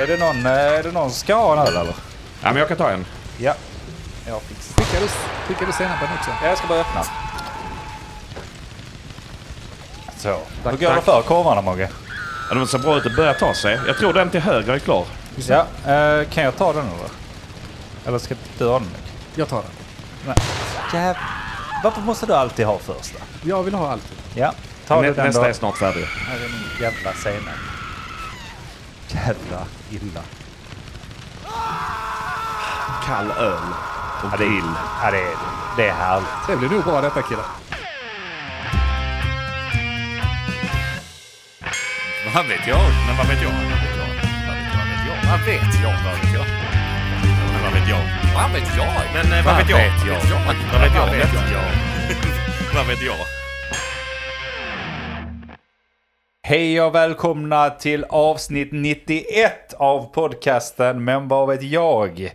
Är det någon, eh, är det någon som ska ha en öl eller? Ja, men jag kan ta en. Ja. Jag fixar. Skickar du, skickar du senapen också? Ja, Jag ska bara öppna. Så. Hur Tack, går det tack. för korvarna Mogge? Ja, de ser bra ut att börja ta sig. Jag tror den till höger är klar. Ja. eh, kan jag ta den eller? Eller ska du ha den? Jag tar den. Nej. Jäv... Varför måste du alltid ha första? Jag vill ha allt. Ja. Ta Nä, den nästa då. är snart färdig. Här är min jävla senap. Jävla illa. Kall öl. Och Ja, det, grill. ja, det, det är härligt. Det blir nog bra detta killar. Vad vet jag? Men vad vet jag? Vad vet jag? Vad vet jag? Vad vet jag? Men vad vet jag? Vad vet jag? Men eh, vad vet jag? vet jag? Vad vet jag? Vad vet jag? Vad vet jag? Hej och välkomna till avsnitt 91 av podcasten Men vad vet jag?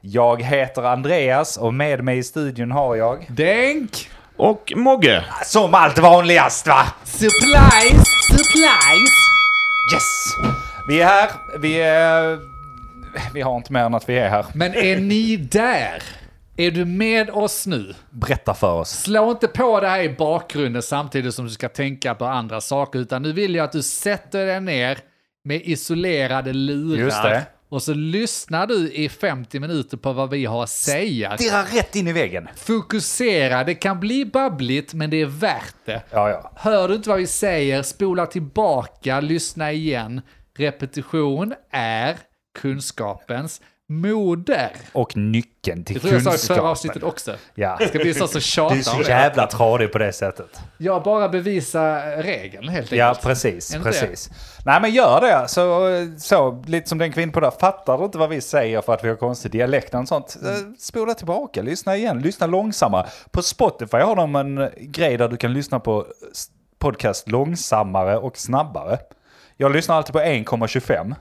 Jag heter Andreas och med mig i studion har jag... Denk! Och Mogge. Som allt vanligast va? Supplies! Supplies! Yes! Vi är här. Vi är... Vi har inte mer än att vi är här. Men är ni där? Är du med oss nu? Berätta för oss. Slå inte på det här i bakgrunden samtidigt som du ska tänka på andra saker, utan nu vill jag att du sätter dig ner med isolerade lurar. Just det. Och så lyssnar du i 50 minuter på vad vi har att säga. Stirra rätt in i väggen. Fokusera, det kan bli babbligt, men det är värt det. Ja, ja. Hör du inte vad vi säger, spola tillbaka, lyssna igen. Repetition är kunskapens moder. Och nyckeln till Det tror jag sa i förra kunskapen. avsnittet också. Ja. Ska vi så så Du är tjata så jävla tradig på det sättet. Jag bara bevisar regeln helt Ja, enkelt. precis. Det inte precis. Nej, men gör det. Så, så, lite som den kvinnan på där. Fattar du inte vad vi säger för att vi har konstig dialekt och sånt? eh, Spola tillbaka, lyssna igen, lyssna långsammare. På Spotify har de en grej där du kan lyssna på podcast långsammare och snabbare. Jag lyssnar alltid på 1,25.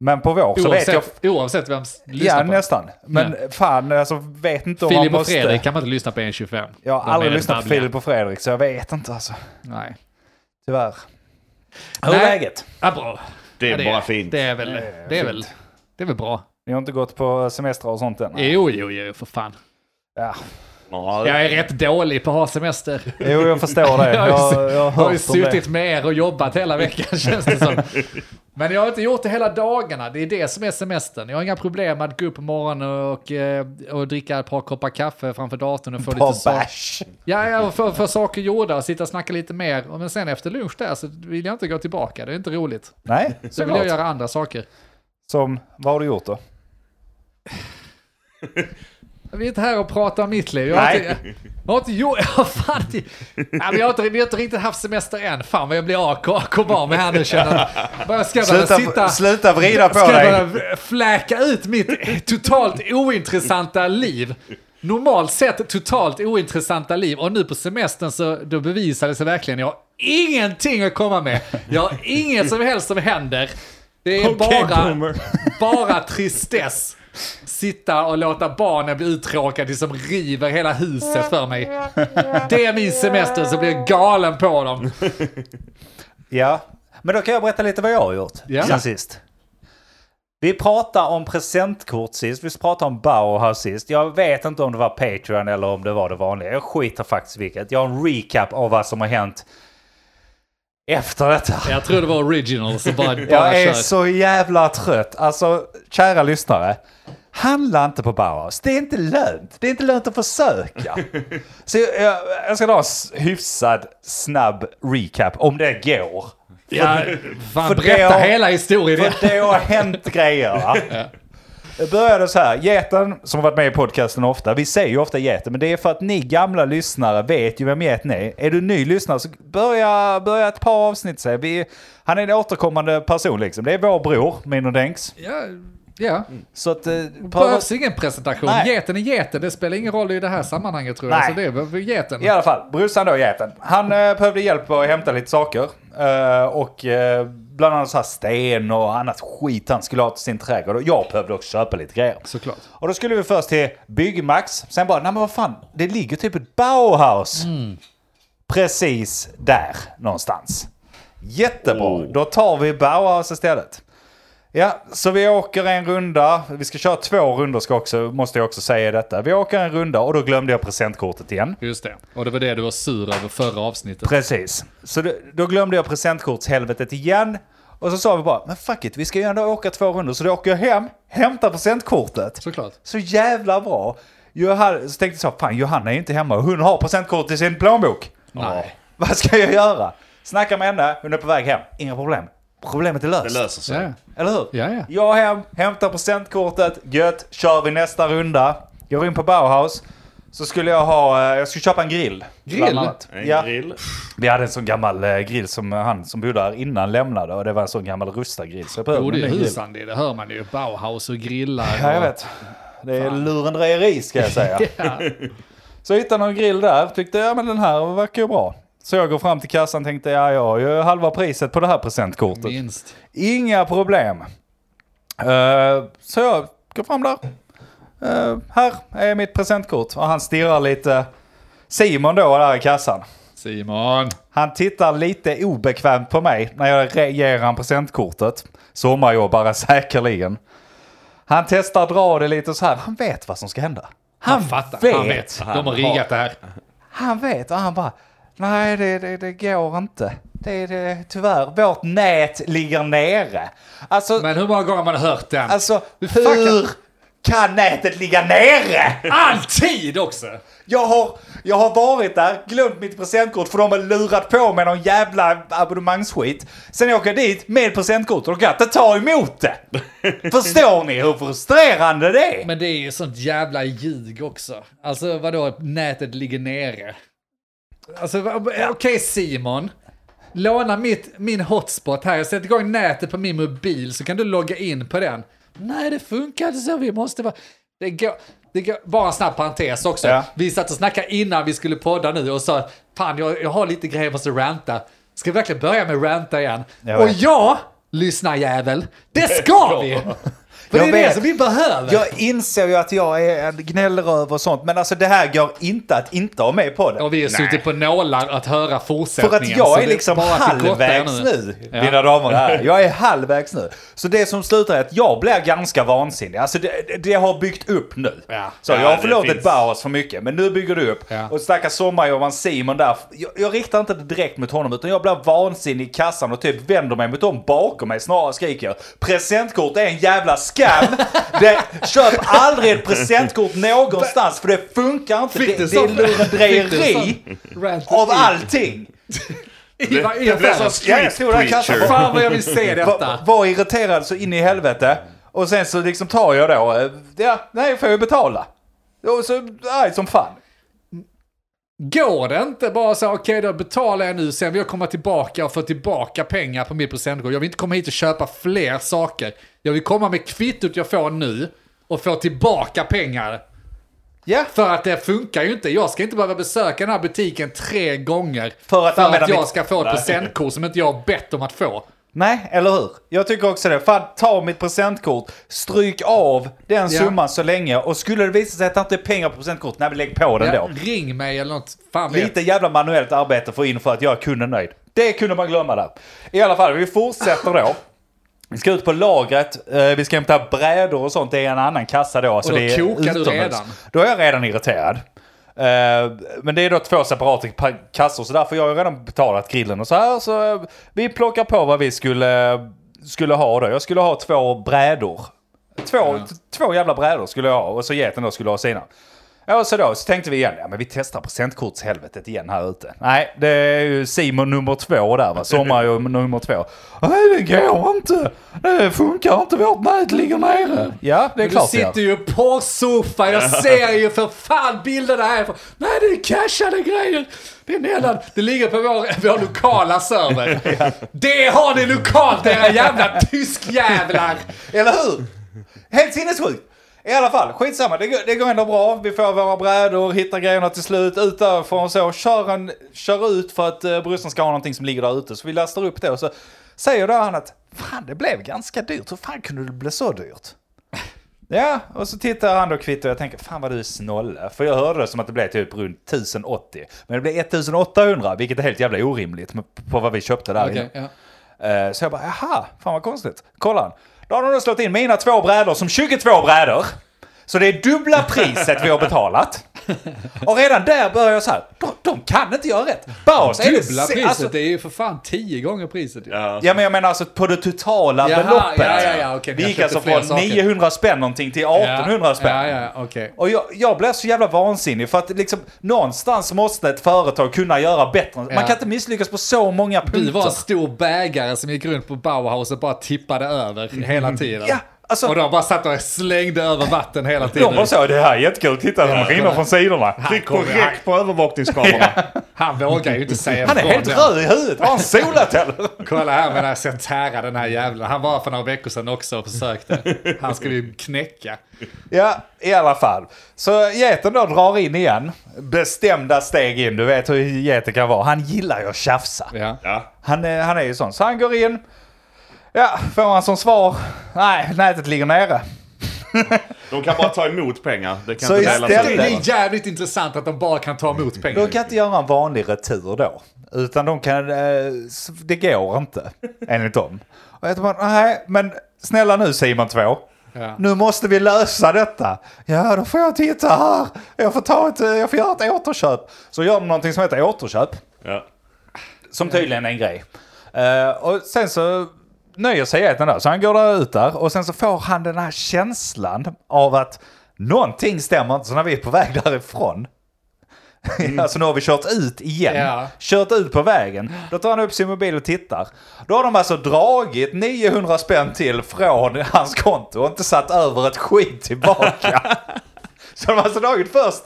Men på vår så vet jag... Oavsett, oavsett vem lyssnar Ja, på. nästan. Men fan, alltså vet inte om Filip man och måste... Fredrik kan man inte lyssna på 1.25. Jag har De aldrig lyssnat på. Filip och Fredrik, så jag vet inte alltså. Nej. Tyvärr. Hur är läget? Ja, bra. Det är Ja, bara fint. Det är väl, det är väl, det är väl bra. Ni har inte gått på semestrar och sånt än? Jo, jo, jo, för fan. Ja. Ja, Jag är rätt dålig på att ha semester. Jo, jag förstår det. Jag Jag, jag har har ju det. suttit med er och jobbat hela veckan känns det som. Men jag har inte gjort det hela dagarna, det är det som är semestern. Jag har inga problem med att gå upp på morgonen och, eh, och dricka ett par koppar kaffe framför datorn och få lite bärs. Ja, ja få, få saker gjorda och sitta och snacka lite mer. Men sen efter lunch där så vill jag inte gå tillbaka, det är inte roligt. Nej, Så vill såklart. jag göra andra saker. Som, vad har du gjort då? Vi är inte här och pratar om mitt liv. Jag har Nej. inte, jag har inte. Jag har fan inte, nej, men jag har inte, vi har inte riktigt haft semester än. Fan vad jag blir AK med här nu känner jag. Ska Sluta, sitta... sluta vrida på Ska dig. börja fläka ut mitt totalt ointressanta liv? Normalt sett totalt ointressanta liv och nu på semestern så då bevisar det sig verkligen. Jag har ingenting att komma med. Jag har inget som helst som händer. Det är Okej, bara, boomer. bara tristess. Sitta och låta barnen bli uttråkade de river hela huset för mig. Det är min semester så blir jag galen på dem. Ja, men då kan jag berätta lite vad jag har gjort Ja. sen sist. Vi pratade om presentkort sist, vi pratade om Bauhaus sist. Jag vet inte om det var Patreon eller om det var det vanliga. Jag skiter faktiskt vilket. Jag har en recap av vad som har hänt efter detta. Jag tror det var original så bara, bara Jag är så jävla trött. Alltså, kära lyssnare. Handla inte på Bauhaus. Det är inte lönt. Det är inte lönt att försöka. Så jag, jag, jag ska dra en hyfsad snabb recap om det går. Ja, fan, för det berätta har- hela historien. För det har hänt grejer. Va? Det började så här. Geten som har varit med i podcasten ofta. Vi säger ju ofta geten. Men det är för att ni gamla lyssnare vet ju vem geten är. Är du ny lyssnare så börja, börja ett par avsnitt. Så vi, han är en återkommande person liksom. Det är vår bror, min och Denks. Ja, ja. Så att... Eh, behövs ingen presentation. Nej. Geten är geten, det spelar ingen roll i det här sammanhanget tror jag. Nej. Så det är geten. I alla fall, brorsan då, geten. Han eh, behövde hjälp att hämta lite saker. Eh, och eh, bland annat så här sten och annat skit han skulle ha till sin trädgård. Och jag behövde också köpa lite grejer. Såklart. Och då skulle vi först till Byggmax. Sen bara, nej men vad fan, det ligger typ ett Bauhaus. Precis där någonstans. Jättebra, Oh. då tar vi Bauhaus istället. Ja, så vi åker en runda. Vi ska köra två rundor ska också, måste jag också säga detta. Vi åker en runda och då glömde jag presentkortet igen. Just det. Och det var det du var sur över förra avsnittet. Precis. Så då, då glömde jag presentkortshelvetet igen. Och så sa vi bara, men fuck it, vi ska ju ändå åka två rundor. Så då åker jag hem, hämtar presentkortet. Såklart. Så jävla bra. Johanna, så tänkte jag så, fan Johanna är inte hemma och hon har presentkort i sin plånbok. Nej. Vad ska jag göra? Snackar med henne, hon är på väg hem. Inga problem. Problemet är löst. Det löser sig. Ja, ja. Eller hur? Ja, ja. Jag hem, hämtar presentkortet, gött, kör vi nästa runda. Går in på Bauhaus. Så skulle jag ha, eh, jag skulle köpa en grill. Grill? En Ja, grill. vi hade en sån gammal eh, grill som han som bodde här innan lämnade och det var en sån gammal rustad-grill. Så jag Jo, det är husande, det hör man ju. Bauhaus och grillar. Ja, jag och- vet. Det är lurendrejeri ska jag säga. Ja. Så jag hittade någon grill där, tyckte ja men den här verkar ju bra. Så jag går fram till kassan och tänkte ja jag har ju halva priset på det här presentkortet. Minst. Inga problem. Eh, så jag går fram där. Eh, här är mitt presentkort. Och han stirrar lite. Simon då där i kassan. Simon. Han tittar lite obekvämt på mig när jag ger han presentkortet. Sommarjobbare säkerligen. Han testar dra det lite så här. Han vet vad som ska hända. Han fattar. Han vet. De har riggat det här. Han vet och han bara, nej det, det, det går inte. Det, det, tyvärr, vårt nät ligger nere. Alltså, Men hur många gånger har man hört den? alltså hur kan nätet ligga nere? Alltid också! Jag har, jag har varit där, glömt mitt presentkort för de har lurat på mig någon jävla abonnemangsskit. Sen åker jag dit med presentkort och kan inte ta emot det. Förstår ni hur frustrerande det är? Men det är ju sånt jävla ljug också. Alltså vadå, nätet ligger nere? Alltså okej Simon. Låna mitt, min hotspot här, jag sätter igång nätet på min mobil så kan du logga in på den. Nej det funkar inte så, vi måste vara... Det går, det går, bara en snabb parentes också. Ja. Vi satt och snackade innan vi skulle podda nu och sa fan jag, jag har lite grejer jag måste ranta. Ska vi verkligen börja med ranta igen? Och ja, lyssna jävel, det ska vi! För Jag det är det vet. som vi behöver. Jag inser ju att jag är en gnällröv och sånt, men alltså det här går inte att inte ha med på det. Och vi har suttit på nålar att höra För fortsättningen. att jag är det liksom er halvvägs nu, Ja. mina damer och herrar. Jag är halvvägs nu. Så det som slutar är att jag blir ganska vansinnig. Alltså det, det- det har byggt upp nu. Ja. Så Ja, jag har det förlåtit finns. Bauhaus för mycket, men nu bygger du upp. Ja. Och stackars sommarjobbaren Simon där. Jag, jag riktar inte det direkt mot honom, utan jag blir vansinnig i kassan och typ vänder mig mot dem bakom mig. Snarare skriker presentkort är en jävla skam. Det, köp aldrig ett presentkort någonstans, för det funkar inte. Fick Det, du det är lurendrejeri av allting. I, i Det affären. som kassan. preacher. Fan vad jag vill se detta. Var, var irriterad så in i helvete. Och sen så liksom tar jag då, eh, ja, nej får jag betala. Och så arg som fan. Går det inte bara så, okej då betalar jag nu, sen vill jag komma tillbaka och få tillbaka pengar på mitt presentkort. Jag vill inte komma hit och köpa fler saker. Jag vill komma med kvittot jag får nu och få tillbaka pengar. Ja, För att det funkar ju inte. Jag ska inte behöva besöka den här butiken tre gånger För att använda jag mitt- ska få ett presentkort som inte jag har bett om att få. Nej, eller hur? Jag tycker också det. Fan, ta mitt presentkort, stryk av den Ja. summan så länge. Och skulle det visa sig att det inte är pengar på presentkort, nej men lägg på den Ja, då. ring mig eller något. Fan vet. Lite jävla manuellt arbete för att in för att göra kunden nöjd. Det kunde man glömma där. I alla fall, vi fortsätter då. Vi ska ut på lagret, eh, vi ska hämta brädor och sånt. Det är en annan kassa då. Alltså då det är kokar du redan. Då är jag redan irriterad. Eh, men det är då två separata pa- kassor, så därför har jag redan betalat grillen och så här. Så eh, vi plockar på vad vi skulle, skulle ha då. Jag skulle ha två brädor. Två, t- två jävla brädor skulle jag ha och så geten då skulle ha sina. Ja, så då så tänkte vi igen, ja men vi testar presentkortshelvetet igen här ute. Nej, det är ju Simon nummer två där va, Sommar nummer två. Nej, det går inte. Det funkar inte, vårt nät ligger nere. Ja, det är Men du klart gör. sitter ju på soffan, jag ser ju för fan bilderna härifrån. Nej, det är cashade grejer. Det är nedan. Det ligger på vår, vår lokala server. Det har ni lokalt era jävla tyskjävlar. Eller hur? Helt sinnessjukt. I alla fall, skitsamma. Det det går ändå bra. Vi får våra brädor, hittar grejerna till slut. Ut därifrån så, kör, en, kör ut för att uh, brorsan ska ha någonting som ligger där ute. Så vi lastar upp det och så säger då han att fan det blev ganska dyrt. Hur fan kunde det bli så dyrt? Ja, och så tittar han då kvitto och jag tänker fan vad du är snolle. För jag hörde det som att det blev typ runt 1080. Men det blev 1800 vilket är helt jävla orimligt på vad vi köpte där inne. Okej, ja. Eh, Så jag bara, jaha, fan vad konstigt. Kolla han. Då har de då slått in mina två brädor som 22 brädor. Så det är dubbla priset vi har betalat. Och redan där börjar jag så här, de, de kan inte göra rätt. Bauhaus är det Dubbla se- priset, alltså, det är ju för fan tio gånger priset ju. Ja. Ja men jag menar alltså på det totala Jaha, beloppet. ja, ja, ja, ni vi gick alltså från saker. 900 spänn någonting till 1800 spänn. Ja, ja, okej. Och jag, jag blev så jävla vansinnig för att liksom, någonstans måste ett företag kunna göra bättre. Man Ja. kan inte misslyckas på så många punkter. Du var en stor bägare som gick runt på Bauhaus och bara tippade över hela tiden. Ja, alltså- och de bara satt och slängde över vatten hela tiden. De var så, det här är jättekul, titta de rinner från sidorna. Tryck på räck på övervakningskameran. Han vågar ju inte säga Han är helt den. röd i huvudet, har han solat eller? Kolla här med den här Centera, den här jävlen. Han var för några veckor sedan också och försökte. Han skulle ju knäcka. Ja, i alla fall. Så geten då drar in igen. Bestämda steg in, du vet hur geten kan vara. Han gillar ju att tjafsa. Ja. Ja. Han, är- han är ju sån. Så han går in. Ja, får han som svar. Nej, nätet ligger nere. De kan bara ta emot pengar. Det kan Så inte delas istället- ut. Det är jävligt intressant att de bara kan ta emot pengar. De kan inte göra en vanlig retur då. Utan de kan, eh, det går inte enligt dem. Och jag bara, nej, men snälla nu Simon 2. Ja. Nu måste vi lösa detta. Ja, då får jag titta här. Jag får, ta ett, eh, jag får göra ett återköp. Så gör de någonting som heter återköp. Ja. Som tydligen är en grej. Eh, och sen så nöjer sig geten där. Så han går där ut där och sen så får han den här känslan av att någonting stämmer inte. Så när vi är på väg därifrån. alltså nu har vi kört ut igen. Ja. Kört ut på vägen. Då tar han upp sin mobil och tittar. Då har de alltså dragit 900 spänn till från hans konto och inte satt över ett skit tillbaka. så de har alltså dragit först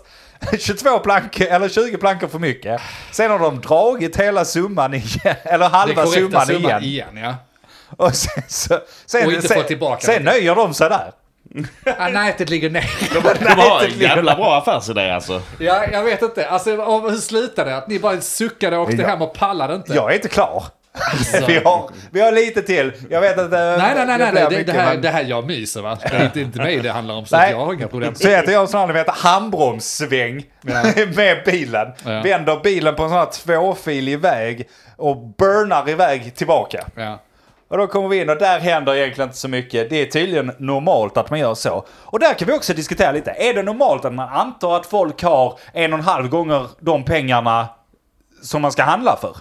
22 plankor, eller 20 plankor för mycket. Sen har de dragit hela summan igen, eller halva summan, summan igen. igen ja. Och sen, så, sen, Och inte sen, tillbaka sen nöjer de sig där. Ah, nätet ligger ner. De har en jävla bra affärsidé alltså. Ja, jag vet inte. Alltså, hur slutade det? Att ni bara suckade och åkte Ja. hem och pallade inte? Jag är inte klar. vi, har, vi har lite till. Jag vet att det, Nej, nej, nej, nej, nej. Det, mycket, det, här, men- det här jag myser va? Det är inte, inte mig det handlar om, så Nej. jag har inga problem. Så heter jag en sån här, ni vet, handbromssväng Ja. med bilen. Ja. Vänder bilen på en sån här tvåfilig väg och burnar iväg tillbaka. Ja. Och då kommer vi in och där händer egentligen inte så mycket. Det är tydligen normalt att man gör så. Och där kan vi också diskutera lite. Är det normalt att man antar att folk har en och en halv gånger de pengarna som man ska handla för?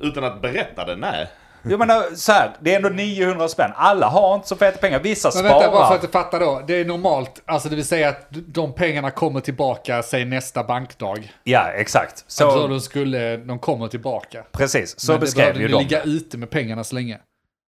Utan att berätta det, nej. Jag menar så här, det är ändå 900 spänn. Alla har inte så feta pengar. Vissa Men vänta, bara för sparar. att du fattar då. Det är normalt, alltså det vill säga att de pengarna kommer tillbaka, säg nästa bankdag. Ja, exakt. Så Så, de skulle, de kommer tillbaka. precis, så Men det beskrev behövde ju ni de. ligga ute med pengarna så länge.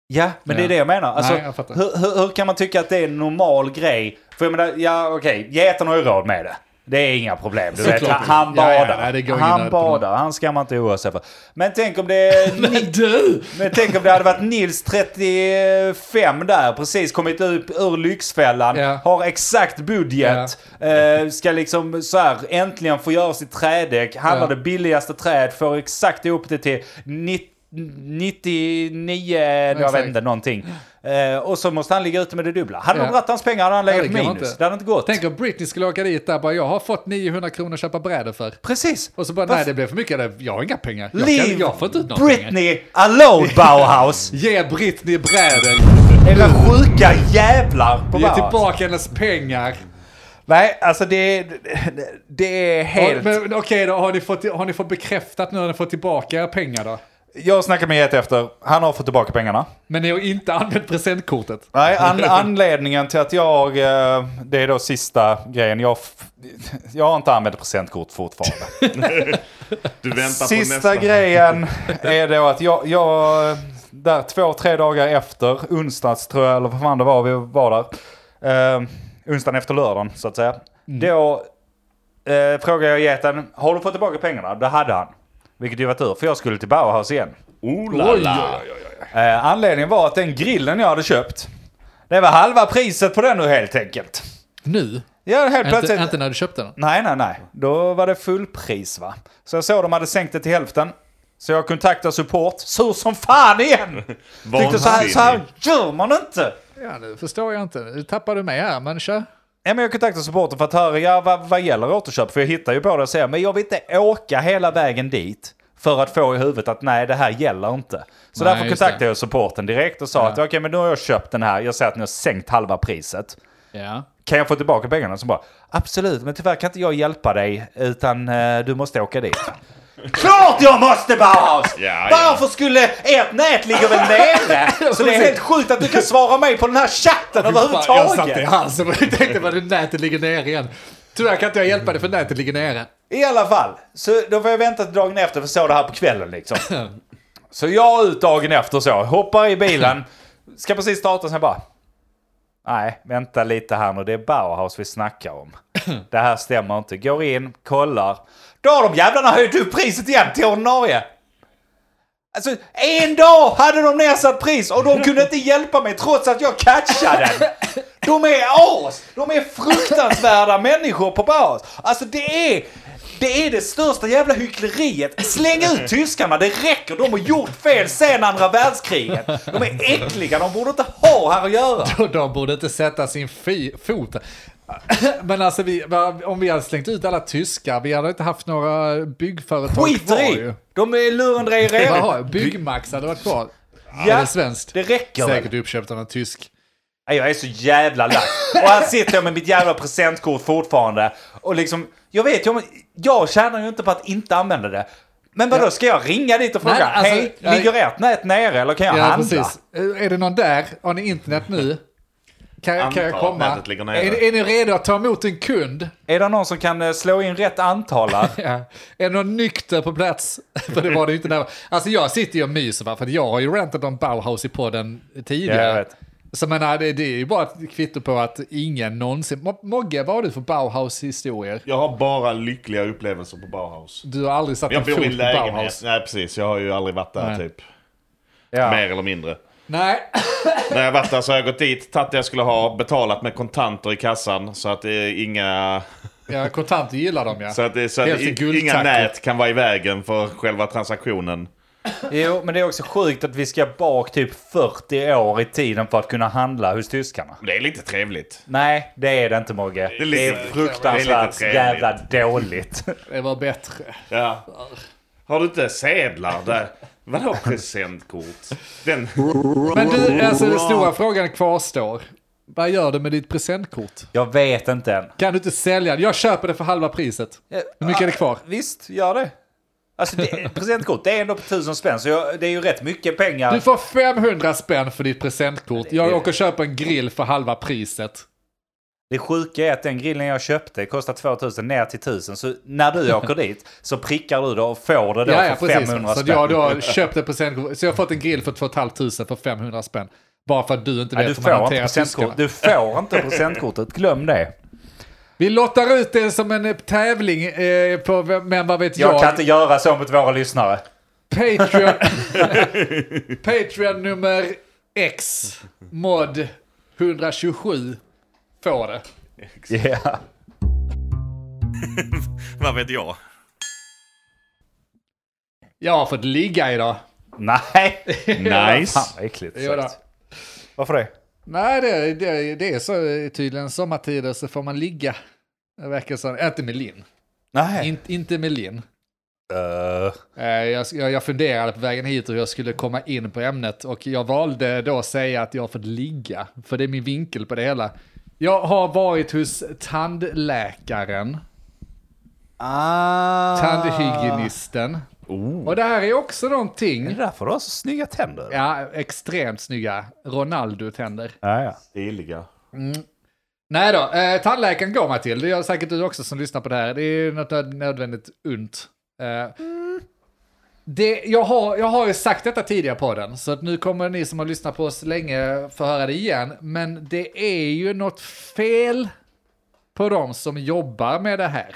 Ja, men det är Ja. det jag menar. Alltså, Nej, jag hur, hur, hur kan man tycka att det är en normal grej? För jag menar, ja okej, geten har ju råd med det. Det är inga problem. Du vet, han Ja, ja, badar. nej, han badar, han ska man inte oroa sig för. Men tänk om det. Men du! Men tänk om det hade varit Nils 35 där, precis kommit ut ur Lyxfällan, Ja. har exakt budget, eh, ska liksom så här äntligen få göra sitt trädäck, handlar Ja. det billigaste träd, får exakt ihop det till 90 99, jag Exakt. vet inte, någonting. Eh, och så måste han ligga ute med det dubbla. Hade Ja. de dragit hans pengar hade han Ja, legat man minus. inte. Det hade inte gått. Tänk om Britney skulle åka dit där bara, jag har fått 900 kronor att köpa brädor för. Precis. Och så bara, Varför- nej det blev för mycket, jag har inga pengar. Jag, Leave kan, jag får inte ut några pengar. Britney alone Bauhaus! Ge Britney brädor, Era sjuka jävlar på ge Bauhaus. tillbaka hennes pengar. Nej, alltså det, det, det är helt... Ja, okej då, har ni, fått, har ni fått bekräftat nu när ni fått tillbaka era pengar då? Jag snackade med Jet efter, han har fått tillbaka pengarna. Men ni har inte använt presentkortet? Nej, an, anledningen till att jag, eh, det är då sista grejen, jag, jag har inte använt presentkort fortfarande. Du väntar på Sista nästa. grejen är då att jag, jag, där två, tre dagar efter, onsdags tror jag, eller vad fan det var, vi var där. Eh, onsdagen efter lördagen, så att säga. Då eh, frågade jag geten, har du fått tillbaka pengarna? Det hade han. Vilket ju var tur, för jag skulle till Bauhaus igen. Oh la la. Eh, anledningen var att den grillen jag hade köpt, det var halva priset på den nu helt enkelt. Nu? Ja, helt Inte, plötsligt. inte när du köpte den? Nej, nej, nej. Då var det fullpris va. Så jag såg de hade sänkt det till hälften. Så jag kontaktade support. Sur som fan igen! Tyckte så här, så här gör man inte! Ja, nu förstår jag inte. Du mig här, men kör. Ja, men jag kontaktade supporten för att höra ja, vad, vad gäller återköp. För jag hittar ju på det och säger men jag vill inte åka hela vägen dit. För att få i huvudet att nej, det här gäller inte. Så Nej, därför kontaktade jag supporten direkt och sa Ja. att okej, men nu har jag köpt den här. Jag ser att ni har sänkt halva priset. Ja. Kan jag få tillbaka pengarna? Så bara, absolut, men tyvärr kan inte jag hjälpa dig, utan eh, du måste åka dit. Klart jag måste Bauhaus! Ja, ja. Varför skulle ert nät ligga väl nere? Så det är helt sjukt att du kan svara mig på den här chatten Jag satt i överhuvudtaget. halsen och tänkte vad det nätet ligger nere igen. Tyvärr kan inte jag hjälpa dig för nätet ligger nere. I alla fall, så då får jag vänta till dagen efter för att så det här på kvällen liksom. Så jag ut dagen efter så, hoppar i bilen, ska precis starta sen bara... Nej, vänta lite här nu, det är Bauhaus vi snackar om. Det här stämmer inte. Går in, kollar. Då har de jävlarna höjt upp priset igen till ordinarie. Alltså, en dag hade de nedsatt pris och de kunde inte hjälpa mig trots att jag catchade den. De är as! De är fruktansvärda människor på Bauhaus. Alltså det är... Det är det största jävla hyckleriet. Släng ut tyskarna, det räcker. De har gjort fel sen andra världskriget. De är äckliga, de borde inte ha här att göra. De borde inte sätta sin fi- fot. Men alltså, vi, om vi hade slängt ut alla tyskar, vi hade inte haft några byggföretag Skiter kvar i! ju. De är lurendrejare. Jaha, Byggmax hade varit kvar. Ja, Är det svenskt? Det räcker väl. Säkert uppköpt av en tysk. Jag är så jävla lack. Och här sitter jag med mitt jävla presentkort fortfarande. Och liksom, jag vet ju, om- jag tjänar ju inte på att inte använda det. Men vadå, ska jag ringa dit och fråga? Nej, alltså, Hej, jag- ligger ert nät nere eller kan jag Ja, handla? precis. Är det någon där? Har ni internet nu? Kan, jag- kan jag komma? Är, ni- är ni redo att ta emot en kund? Är det någon som kan eh, slå in rätt antal här? Ja. Är det någon nykter på plats? för det var det inte där. Alltså jag sitter ju och myser va, för jag har ju rentat om Bauhaus i podden Ja, jag tidigare. vet. Så men, nej, det, det är ju bara ett kvitto på att ingen någonsin... Mo- Mogge, vad har du för Bauhaus-historier? Jag har bara lyckliga upplevelser på Bauhaus. Du har aldrig satt Jag en fot bor i på lägenhet. Bauhaus? Nej precis, jag har ju aldrig varit där Nej. typ. Ja. Mer eller mindre. Nej. När jag varit där så har jag gått dit, tagit det jag skulle ha, betalat med kontanter i kassan. Så att det är inga... Ja, kontanter gillar de ja. Så att, det, så att inga nät kan vara i vägen för själva transaktionen. Jo, men det är också sjukt att vi ska bak typ 40 år i tiden för att kunna handla hos tyskarna. Det är lite trevligt. Nej, det är det inte Mogge. Det är lite- är det är fruktansvärt lite trevligt. jävla dåligt. Det var bättre. Ja. Har du inte sedlar där? Vadå presentkort? Den... Men du, alltså den stora frågan kvarstår. Vad gör du med ditt presentkort? Jag vet inte än. Kan du inte sälja det? Jag köper det för halva priset. Hur mycket är det kvar? Visst, gör det. Alltså, det, presentkort, det är ändå på tusen spänn, så jag, det är ju rätt mycket pengar. Du får 500 spänn för ditt presentkort. Jag åker och köper en grill för halva priset. Det sjuka är att den grillen jag köpte kostar 2000 ner till 1000. Så när du åker dit så prickar du då och får det då Ja, ja, för precis. 500 Så spänn. jag då köpte presentkort. Så jag har fått en grill för 2 500 för 500 spänn. Bara för att du inte vet du hur man hanterar tyskarna. Du får inte presentkortet, glöm det. Vi lottar ut det som en eh, tävling eh, på Men vad vet jag? Jag kan inte göra så mot våra lyssnare. Patreon. Patreon nummer X. Mod 127 får det. Ja. Vad vet jag? Jag har fått ligga idag. Nej. Nice. Fan vad äckligt sagt. Varför det? Nej, det, det, det är så tydligen sommartider så får man ligga. Det verkar så. Inte med Linn. Nej. In, inte med Linn. Uh, Eh, Jag, jag, jag funderade på vägen hit hur jag skulle komma in på ämnet och jag valde då att säga att jag har fått ligga. För det är min vinkel på det hela. Jag har varit hos tandläkaren, ah. tandhygienisten. Och det här är också Är det någonting, därför du har så snygga tänder? ja, extremt snygga Ronaldo-tänder. Ja, ja. Stiliga. Nej då, eh, tandläkaren går man till. Det gör säkert du också som lyssnar på det här. Det är något nöd- nödvändigt ont. Eh, det, jag, har, jag har ju sagt detta tidigare på den, så nu kommer ni som har lyssnat på oss länge få höra det igen. Men det är ju något fel på de som jobbar med det här.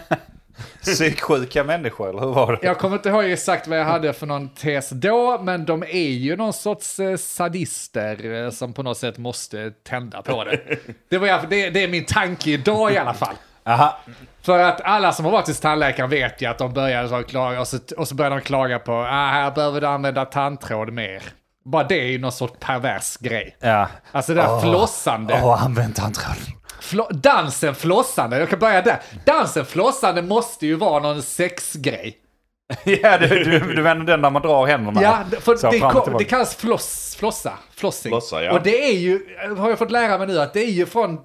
Psyksjuka människor, eller hur var det? Jag kommer inte ihåg exakt vad jag hade för någon tes då, men de är ju någon sorts eh, sadister eh, som på något sätt måste tända på det. Det, var, det, det är min tanke idag i alla fall. Aha. För att alla som har varit hos tandläkaren vet ju att de börjar så klaga och så, och så börjar de klaga på ah, här behöver du använda tandtråd mer. Bara det är ju någon sorts pervers grej. Ja. Alltså det där Åh. flossande. Åh, använd tandtråd. Flo- dansen flossande, jag kan börja där. Dansen flossande måste ju vara någon sexgrej. ja, du, du, du menar den där man drar händerna Ja, det- för så det, kom, det kallas floss, flossa. Flossing. Flossa, ja. Och det är ju, har jag fått lära mig nu, att det är ju från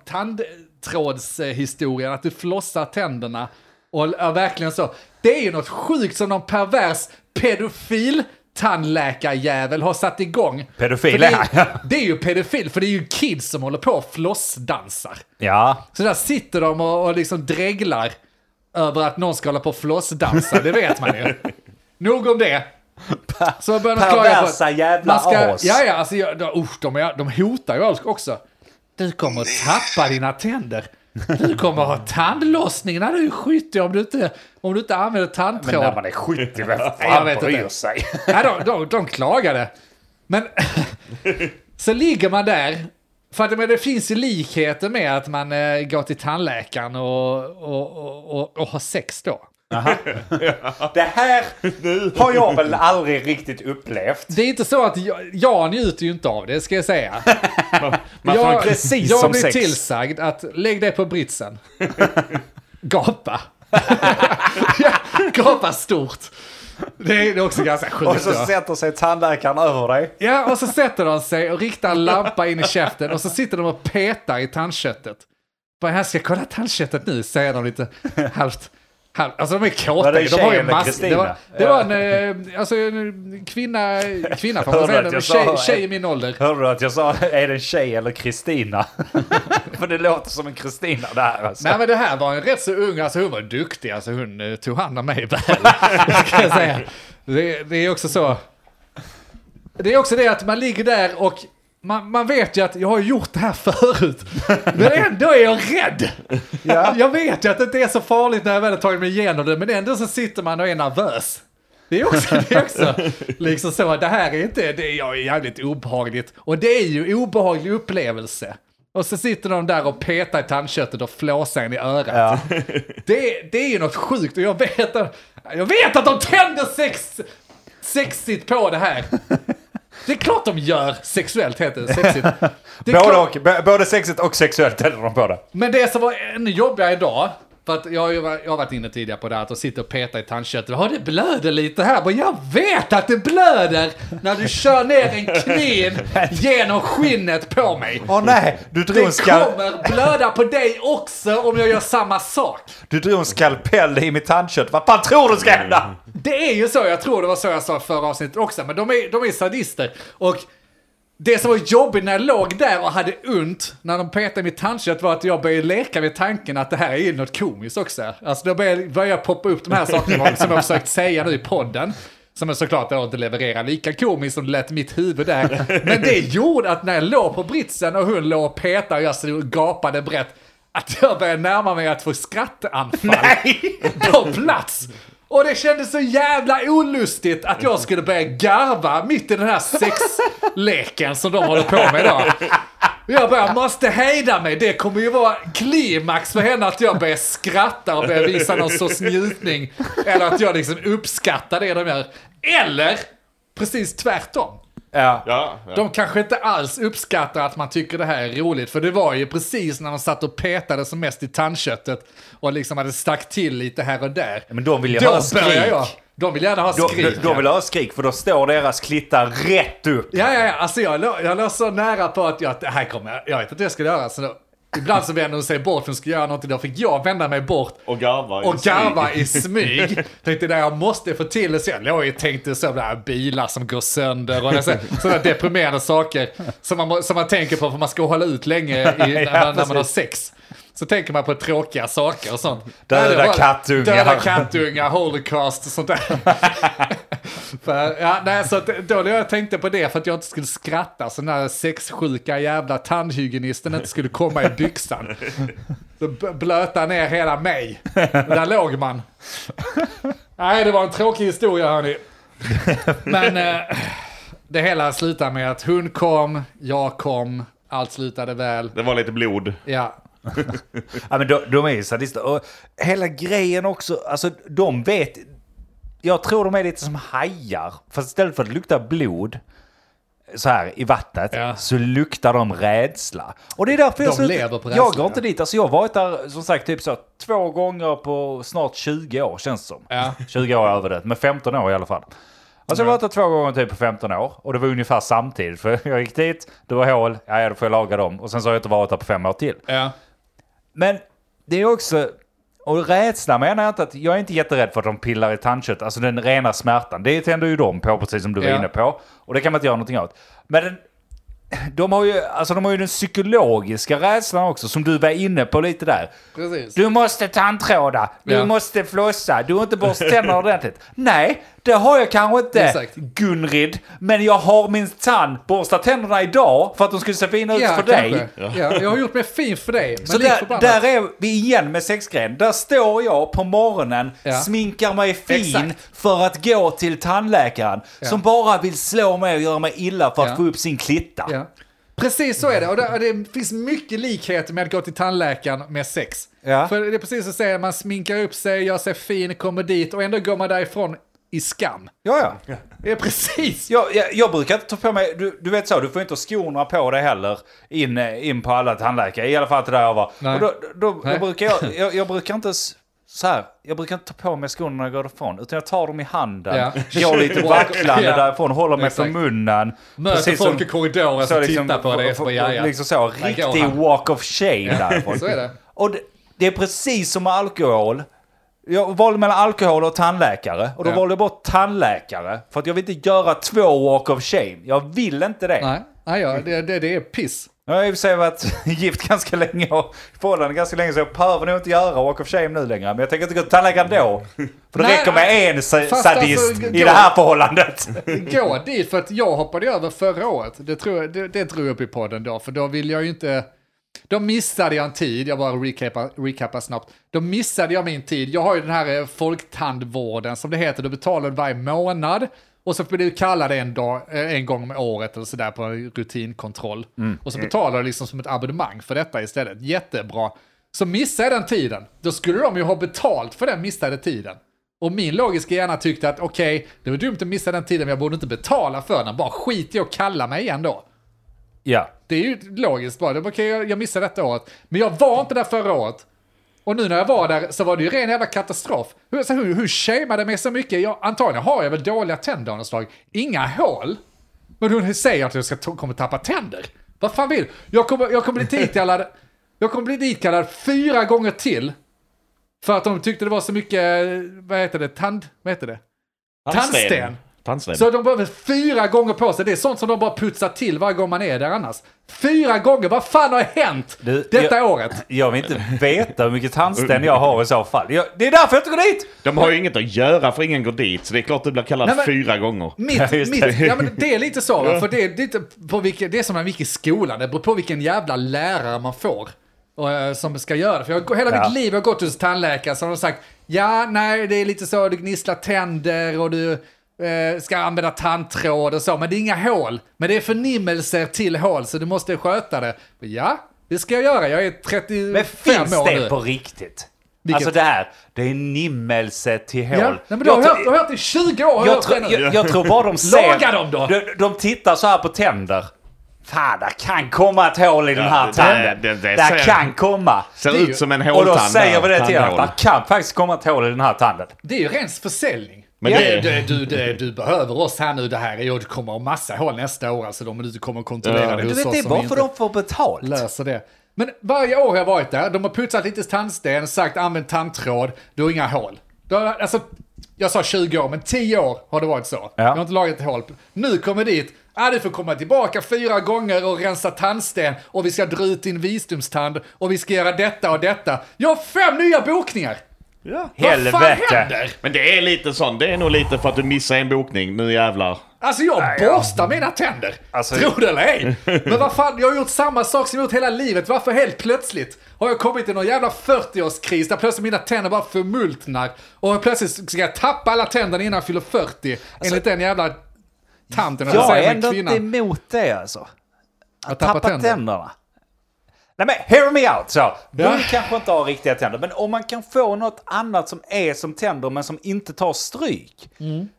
tandtrådshistorien, att du flossar tänderna. Och är verkligen så. Det är ju något sjukt som någon pervers pedofil tandläkarjävel har satt igång. Pedofil, ja. är, det är ju pedofil, för det är ju kids som håller på och flossdansar. Ja, Så där sitter de och, och liksom dreglar över att någon ska hålla på och flossdansa, det vet man ju. Nog om det. Så börjar de klaga på Perversa jävla man ska, as. Ja, ja, alltså, jag, de, usch, de, är, de hotar ju också. Du kommer att tappa dina tänder. Du kommer att ha tandlossning när du är 70 om du inte, om du inte använder men tandtråd. när man är 70, vem fan bryr sig? Nej, de, de, de klagade. Men så ligger man där. För att men det finns ju likheter med att man eh, går till tandläkaren och, och, och, och, och har sex då. Det här har jag väl aldrig riktigt upplevt. Det är inte så att jag, jag njuter ju inte av det, ska jag säga. Man jag precis jag som blir sex. tillsagd att lägg dig på britsen. Gapa. Ja, Gapa stort. Det är det också ganska Och sjukt. så då. sätter sig tandläkaren över dig. Ja, och så sätter de sig och riktar en lampa in i käften och så sitter de och petar i tandköttet. Bara, här ska jag kolla tandköttet nu, säger de lite halvt. Alltså de är Var kåta. det De har ju mask. Det var, det var en, eh, alltså en kvinna, kvinna får man säga, en tjej, sa- tjej i min ålder. Hörde du att jag sa, är det en tjej eller Kristina? För det låter som en Kristina där alltså. Nej men det här var en rätt så ung, alltså hon var duktig, alltså hon eh, tog hand om mig väl. Ska jag säga. Det, det är också så. Det är också det att man ligger där och man, man vet ju att jag har gjort det här förut. Men ändå är jag rädd. Jag vet ju att det inte är så farligt när jag väl har tagit mig igenom det, men ändå så sitter man och är nervös. Det är också, det är också liksom så, det här är inte, det är jag är jävligt obehagligt. Och det är ju obehaglig upplevelse. Och så sitter de där och petar i tandköttet och flåsar en i örat. Ja. Det, det är ju något sjukt och jag vet att, jag vet att de tänder sex, sexigt på det här. Det är klart de gör sexuellt heter det, sexigt. Det är Både, klart- och, både sexigt och sexuellt häller de det. men det som var ännu jobbigare idag, för att jag har ju varit- jag har varit inne tidigare på det här, att de sitter och petar i tandköttet. Ja, det blöder lite här. Men jag vet att det blöder när du kör ner en kniv genom skinnet på mig. Åh nej, du drog, en Det skal- kommer blöda på dig också om jag gör samma sak. du drog en skalpell i mitt tandkött. Vad fan tror du ska hända? Det är ju så, jag tror det var så jag sa förra avsnittet också, men de är, de är sadister. Och det som var jobbigt när jag låg där och hade ont när de petade mitt tandkött var att jag började leka med tanken att det här är ju något komiskt också. Alltså då började, började jag poppa upp de här sakerna som jag har försökt säga nu i podden. Som är såklart inte levererar lika komiskt som det lät mitt huvud där. Men det gjorde att när jag låg på britsen och hon låg och petade och jag stod och gapade brett, att jag började närma mig att få skrattanfall på plats. Och det kändes så jävla olustigt att jag skulle börja garva mitt i den här sexleken som de håller på med idag. Jag bara måste hejda mig, det kommer ju vara klimax för henne att jag börjar skratta och börjar visa någon sorts njutning. Eller att jag liksom uppskattar det de gör. Eller precis tvärtom. Ja. Ja, ja. De kanske inte alls uppskattar att man tycker det här är roligt, för det var ju precis när de satt och petade som mest i tandköttet och liksom hade stack till lite här och där. Men de vill ju Då ha skrik. jag. De vill gärna ha skrik. då, då vill jag ha skrik för då står deras klittar rätt upp. Ja, ja, ja, alltså jag låg, jag låg så nära på att jag, det här kommer jag, jag vet inte vad jag ska göra. Så då, ibland så vänder hon sig bort, hon ska göra någonting, då fick jag vända mig bort Och garva. i och smyg. garva i smyg. Tänkte det jag måste få till det. Så jag låg och tänkte så där bilar som går sönder och så- sådana deprimerande saker som man, som man tänker på för man ska hålla ut länge i, när, man, när man har sex. Så tänker man på tråkiga saker och sånt. Döda Nej, det var- kattungar. Döda kattungar, holocaust och sånt där. för, ja, nej, så då när jag tänkte på det för att jag inte skulle skratta så den där sexsjuka jävla tandhygienisten inte skulle komma i byxan. Så blöta ner hela mig. Där låg man. Nej, det var en tråkig historia hörni. Men eh, det hela slutade med att hon kom, jag kom, allt slutade väl. Det var lite blod. Ja, Ja, men de, de är ju sadister. Och hela grejen också, alltså de vet... Jag tror de är lite som hajar. Fast istället för att lukta blod så här i vattnet Ja. så luktar de rädsla. Och det är därför jag De slutar- lever på Jag rädsla, går inte dit. Alltså jag har varit där som sagt typ så två gånger på snart 20 år känns det som. Ja. 20 år över det, men 15 år i alla fall. Alltså jag har varit där två gånger typ på 15 år och det var ungefär samtidigt. För jag gick dit, det var hål, ja ja, då får jag laga dem. Och sen så har jag inte varit där på fem år till. Ja. Men det är också, och rädsla menar jag inte att, jag är inte jätterädd för att de pillar i tandkött, alltså den rena smärtan. Det tänder ju de på, precis som du var Ja. inne på. Och det kan man inte göra någonting åt. Men den, de har ju, alltså de har ju den psykologiska rädslan också, som du var inne på lite där. Precis. Du måste tandtråda, du Ja. måste flossa, du har inte borstat tänderna ordentligt. Nej, det har jag kanske inte, Exakt. Gunrid. Men jag har min tand borstat tänderna idag för att de skulle se fina ut för dig. kanske. Ja. jag har gjort mig fin för dig. Men Så där, där är vi igen med sexgrejen. Där står jag på morgonen, Ja. sminkar mig fin Exakt. för att gå till tandläkaren. Ja. Som bara vill slå mig och göra mig illa för att Ja. få upp sin klitta. Ja. Precis så är det. Och det, och det finns mycket likheter med att gå till tandläkaren med sex. Ja. För det är precis som säger, man sminkar upp sig, gör sig fin, kommer dit och ändå går man därifrån i skam. Ja, ja. Är precis. Jag, jag, jag brukar inte ta på mig, du, du vet så, du får inte ha skorna på dig heller in, eh, in på alla tandläkare. I alla fall inte där jag var. Nej. Och då, då, jag, brukar, jag, jag, jag brukar inte så här, jag brukar inte ta på mig skorna när jag går därifrån. Utan jag tar dem i handen, Ja. går lite vacklande Ja. därifrån, håller mig Exakt. för munnen. Möter Precis folk som- i korridoren som liksom, tittar på dig. f- ja, ja. Liksom så, riktig walk of shame därifrån. Så är det. Och det, det är precis som med alkohol. Jag valde mellan alkohol och tandläkare. Och då Ja. valde jag bort tandläkare. För att jag vill inte göra två walk of shame. Jag vill inte det. Nej, nej ja, det, det, det är piss. Jag har i och för sig varit gift ganska länge och förhållande ganska länge så jag behöver nog inte göra walk of shame nu längre. Men jag tänker inte gå till tandläkaren då. För det Nej, räcker med en fast sadist alltså, i det här förhållandet. Gå dit, för att jag hoppade över förra året. Det, tror jag, det, det drog jag upp i podden då, för då vill jag ju inte... Då missade jag en tid, jag bara recapar, recapar snabbt. Då missade jag min tid. Jag har ju den här eh, folktandvården som det heter, du betalar varje månad. Och så får du kalla det en, dag, eh, en gång om året eller sådär på en rutinkontroll. Och så betalar du liksom som ett abonnemang för detta istället. Jättebra. Så missade jag den tiden, då skulle de ju ha betalt för den missade tiden. Och min logiska hjärna tyckte att okej, det var dumt att missa den tiden, men jag borde inte betala för den. Bara skit i att kalla mig igen då. Ja. Det är ju logiskt bara. Okej, jag, jag missade detta året. Men jag var inte där förra året. Och nu när jag var där så var det ju ren jävla katastrof. Hur, så hur, hur shameade mig så mycket? Jag, antagligen har jag väl dåliga tänder av något slag. Inga hål. Men hon säger att jag ska kommer tappa tänder. Vad fan vill jag? Kommer, jag kommer bli ditkallad, jag kommer bli ditkallad fyra gånger till. För att de tyckte det var så mycket, vad heter det, tand, vad heter det? Tandsten. Tandsten. Så de behöver fyra gånger på sig. Det är sånt som de bara putsar till varje gång man är där annars. Fyra gånger, vad fan har hänt Du, detta jag- året? Jag vill inte veta hur mycket tandsten jag har i så fall. Jag, det är därför jag inte går dit! De har ju inget att göra för ingen går dit, så det är klart du blir kallad Nej, men- fyra gånger. Mitt, Ja, mitt, det. ja, men det är lite så, va? för det är, lite på vilken, det är som en vilken skola, det beror på vilken jävla lärare man får. Och, eh, som ska göra det. För jag, hela Ja. mitt liv har jag gått hos tandläkare som har sagt, ja, nej, det är lite så, du gnisslar tänder och du eh, ska använda tandtråd och så, men det är inga hål. Men det är förnimmelser till hål, så du måste sköta det. Ja, det ska jag göra, jag är 35 Men finns år det nu. på riktigt? Vilket? Alltså det här, det är nimmelse till hål. Ja, nej, men du har Jag hört, tror- du har hört det i 20 år. jag, det nu. jag, jag tror bara de ser... Laga dem då! De, de tittar så här på tänder. Fan, det kan komma ett hål i den här det- tanden. det- det Det, ser- kan komma. Ser Det ut som en Och håltand. då säger vi där, det till tandhål. Det kan faktiskt komma ett hål i den här tanden. Det är ju ren försäljning. Men Men det- det, du, du, du behöver oss här nu, det här är ju, det kommer ha massa hål nästa år, alltså de du kommer att kontrollera Ja. det Du hos vet, oss det är bara för inte de får betalt. löser det. Men varje år har jag varit där, de har putsat lite tandsten, sagt använd tandtråd, du har inga hål. Du har, alltså, jag sa 20 år, men 10 år har det varit så. Jag har inte lagat ett hål. Nu kommer dit, ah, du får komma tillbaka fyra gånger och rensa tandsten och vi ska dra ut din visdomstand och vi ska göra detta och detta. Jag har fem nya bokningar! Ja. Helvete. Men det är lite sån, det är nog lite för att du missar en bokning. Nu jävlar. Alltså jag borstar mina tänder. Alltså- Tro det eller ej. Men vad fan, jag har gjort samma sak som jag gjort hela livet. Varför helt plötsligt har jag kommit i någon jävla 40-årskris där plötsligt mina tänder bara förmultnar. Och plötsligt ska jag tappa alla tänderna innan jag fyller 40. enligt den jävla tanten. eller Jag är ändå inte emot det alltså. Att Att tappa tappa tänder. tänderna. Nej men hear me out så. Du Ja. kanske inte har riktiga tänder, men om man kan få något annat som är som tänder men som inte tar stryk.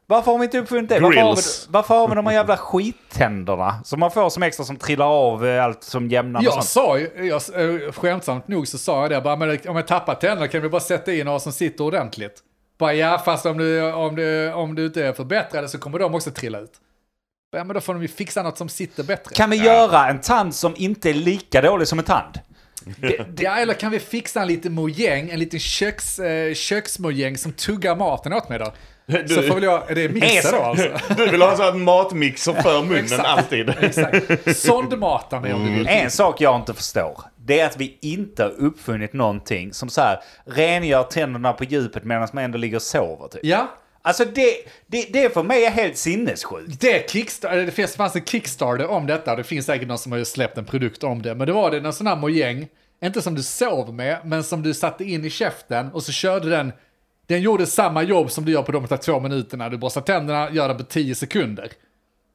Varför har vi inte uppfunnit det? Varför har, vi, varför har vi de här jävla skittänderna som man får som extra som trillar av eh, allt som jämnar Jag sa ju, jag, eh, skämtsamt nog så sa jag det, bara, men om jag tappar tänderna kan vi bara sätta in några som sitter ordentligt. Bara ja, fast om du, om du, om du inte är förbättrad så kommer de också trilla ut. Ja, men då får de ju fixa något som sitter bättre. Kan vi göra en tand som inte är lika dålig som en tand? Ja, eller kan vi fixa en liten mojäng, en liten köks, eh, köksmojäng som tuggar maten åt mig då? Du- Så får väl jag, är det mixer då alltså? Du vill ha en sån här matmixer för munnen Exakt. alltid. Exakt. Sondmata mig om du vill. En sak jag inte förstår, det är att vi inte har uppfunnit någonting som så här rengör tänderna på djupet medan man ändå ligger och sover. Typ. Ja, Alltså det, det, det för mig är helt sinnessjukt. det, kickstar, det finns, fanns en Kickstarter om detta, det finns säkert någon som har släppt en produkt om det, men det var det en sån här mojäng, inte som du sov med, men som du satte in i käften och så körde den, den gjorde samma jobb som du gör på de här två minuterna, du borstar tänderna, gör det på 10 sekunder.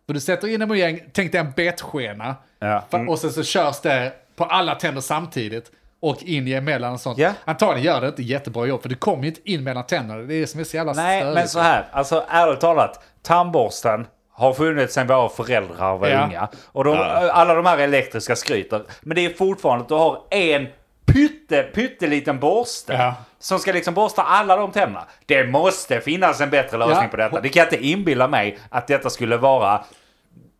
För du sätter in en mojäng, tänk dig en betskena, Ja. Fa- och sen så körs det på alla tänder samtidigt. Och in emellan och sånt. Ja. Antagligen gör det inte jättebra jobb, för du kommer ju inte in mellan tänderna. Det är det som är så jävla Nej, störigt. men så här, alltså ärligt talat, tandborsten har funnits sedan våra föräldrar var Ja. unga. Och de, alla de här elektriska skryter. Men det är fortfarande att du har en pytte, pytteliten borste. Ja. Som ska liksom borsta alla de tänderna. Det måste finnas en bättre lösning Ja. på detta. Det kan jag inte inbilla mig att detta skulle vara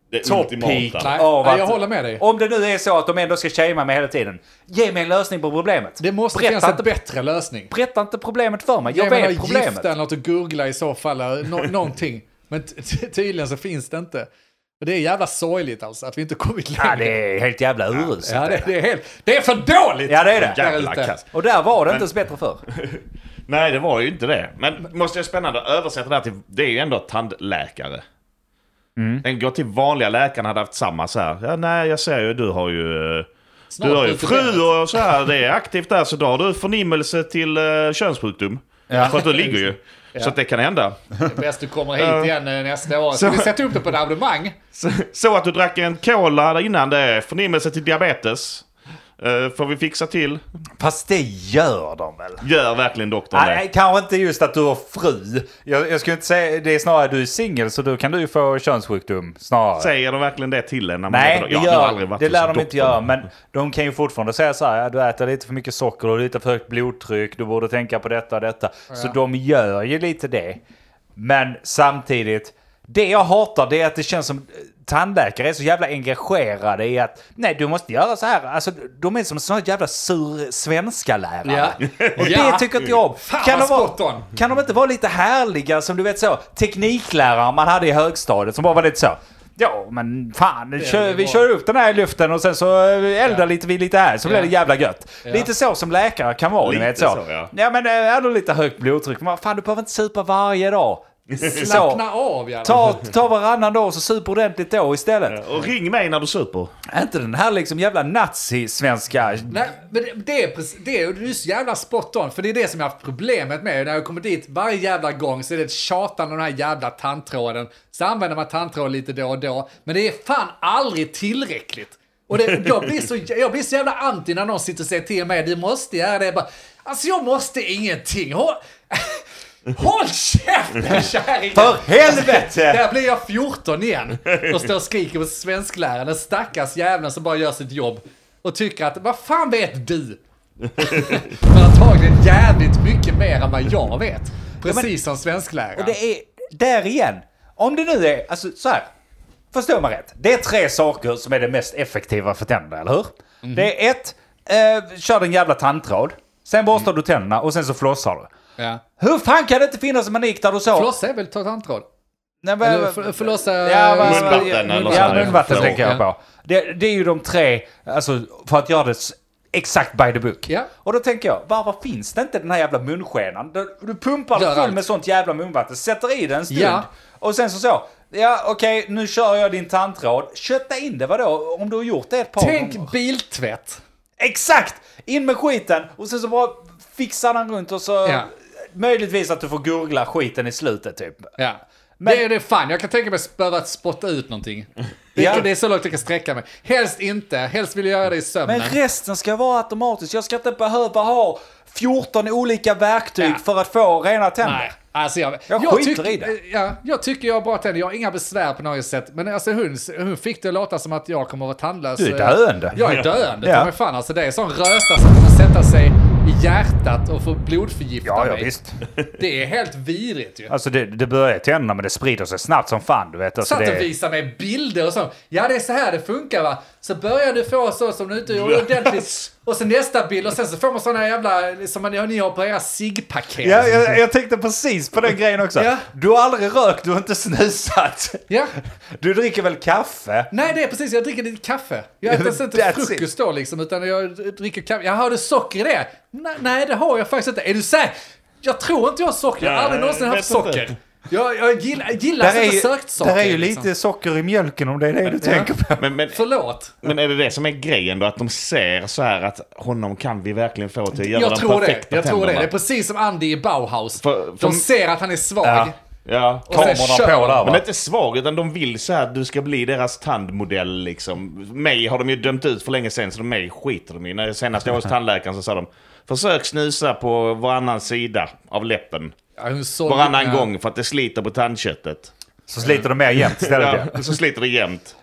Det top ultimata. peak Nej, av att... jag håller med dig. Om det nu är så att de ändå ska shamea mig hela tiden. Ge mig en lösning på problemet. Det måste berätta finnas en inte, bättre lösning. berätta inte problemet för mig. Jag Ge vet problemet. gift eller något att googla i så fall. Nå någonting. Men tydligen så finns det inte. Och det är jävla sorgligt alltså, att vi inte kommit längre. Ja, det är helt jävla uruselt. Ja, det, det, är helt, det är för dåligt! Ja, det är det. Jävla. Och där var det inte ens bättre för. Nej, det var ju inte det. Men måste jag spännande att översätta det här till... Det är ju ändå tandläkare. Mm. Den går till vanliga läkaren hade haft samma så här. Ja, nej, jag ser ju, du har ju... eh, Snart du har ju fru och så här, det är aktivt där, så då har du förnimmelse till uh, könssjukdom. Ja. För att du ligger ju. Så att det kan hända. Det är bäst du kommer hit igen eh, nästa år. Ska vi sätta upp det på ett abonnemang? Så, så att du drack en cola där innan det förnimmelse till diabetes. Uh, får vi fixa till. Fast det gör de väl? Gör verkligen doktorn det? Nej, kanske inte just att du har fru. Jag, jag skulle inte säga, det är snarare du är singel så då kan du ju få könssjukdom snarare. Säger de verkligen det till en? När man Nej, det, Ja, gör, varit det lär de inte göra. Men de kan ju fortfarande säga så här, ja, du äter lite för mycket socker och lite för högt blodtryck, du borde tänka på detta och detta. Så de gör ju lite det. Men samtidigt, det jag hatar det är att det känns som eh, tandläkare är så jävla engagerade i att nej, du måste göra så här. Alltså, de är som såna jävla sur svenska lärare. Ja. Och Ja. det tycker inte jag om. Fan, Kan de, vara, kan de inte vara lite härliga som du vet så, tekniklärare man hade i högstadiet som bara var lite så. Ja, men fan, kör, det vi kör upp den här i luften och sen så eh, eldar Ja. lite vi lite här så blir Ja. det jävla gött. Ja. Lite så som läkare kan vara, ni Lite vet så. så, ja. ja men eh, är du lite högt blodtryck, men fan du behöver inte supa varje dag. Så, Slappna av alla ta, ta varannan dag och så sup ordentligt då istället. Och ring mig när du super. Inte den här liksom jävla nazi-svenska. Nej, men det, det, är det är du är så jävla spot on, för det är det som jag har haft problemet med. När jag kommer dit varje jävla gång så är det ett tjatande om den här jävla tandtråden. Så använder man tandtråd lite då och då, men det är fan aldrig tillräckligt. Och det, jag, blir så, jag blir så jävla anti när någon sitter och säger till mig, du måste göra det. Jag bara, alltså jag måste ingenting. Håll käften kärringen! För helvete! Där blir jag 14 igen och står och skriker på svenskläraren, den stackars jäveln som bara gör sitt jobb och tycker att, vad fan vet du? Men antagligen jävligt mycket mer än vad jag vet. Precis som svenskläraren. Och det är, där igen, om det nu är, alltså så här. Förstå mig rätt. Det är tre saker som är det mest effektiva för tänderna, eller hur? Mhm. Det är ett, eh, kör din jävla tandtråd. Sen borstar du tänderna och sen så flossar du. Ja. Hur fan kan det inte finnas en manik där du så... Flossa är väl ta tandtråd? Nej, men- Eller för- förlossa... Ja, vad- Munvatten eller Ja, så. munvatten tänker jag på. Det, det är ju de tre, alltså för att göra det exakt by the book. Ja. Och då tänker jag, varför finns det inte den här jävla munskenan? Du, du pumpar Gör full allt. med sånt jävla munvatten, sätter i det en stund. Ja. Och sen så så, ja okej nu kör jag din tandtråd. Kötta in det vadå? Om du har gjort det ett par Tänk gånger. biltvätt. Exakt! In med skiten och sen så bara fixar den runt och så... Ja. Möjligtvis att du får gurgla skiten i slutet typ. Ja. Men- det är det fan, jag kan tänka mig att behöva spotta ut någonting. Det, Ja. det är så långt jag kan sträcka mig. Helst inte, helst vill jag göra det i sömnen. Men resten ska vara automatiskt. Jag ska inte behöva ha 14 olika verktyg Ja. för att få rena tänder. Nej, alltså jag, Jag skiter tyck- i det. Ja, jag tycker jag har bra tänder, jag har inga besvär på något sätt. Men alltså hon, hon fick det att låta som att jag kommer att vara tandlös. Du är döende. Jag är döende, Ja. fan alltså det är sån röta som kommer sätta sig i hjärtat och få blodförgifta Ja, ja mig. visst. Det är helt vidrigt ju. Alltså det, det börjar i tänderna men det sprider sig snabbt som fan du vet. Alltså, Satt och det, visade mig bilder och så. Ja, det är så här det funkar va. Så börjar du få så som du inte gjorde ordentligt. Och sen nästa bild och sen så får man såna jävla, som man, ni har på era ciggpaket. ja, jag, jag tänkte precis på den grejen också. Ja. Du har aldrig rökt, du har inte snusat. Ja. Du dricker väl kaffe? Nej, det är precis. Jag dricker lite kaffe. Jag äter alltså inte frukost då liksom, utan jag dricker kaffe. Jaha, har du socker i det? Nej, nej, det har jag faktiskt inte. Är du säker? Jag tror inte jag har socker. Jag har aldrig någonsin jag haft vet inte. Jag, jag gillar, gillar Där är, inte ju, sötsaker. där är ju liksom. lite socker i mjölken om det är det du tänker på. Men, men, Förlåt. men är det det som är grejen då? Att de ser så här att honom kan vi verkligen få till att göra Jag de tror det. perfekta Jag tror det. Det är precis som Andy i Bauhaus. För- för- De ser att han är svag. Ja. Ja. Och sen Kamerorna på de. där Men det va? är inte svag, utan de vill så här att du ska bli deras tandmodell liksom. Mig har de ju dömt ut för länge sedan, så de mig skiter de i. När jag senast jag var hos tandläkaren så sa de Försök snusa på varannan sida av läppen. Ja, hon såg- Varannan ja. gång för att det sliter på tandköttet. Så sliter de mer jämnt istället. Ja, så sliter det jämnt.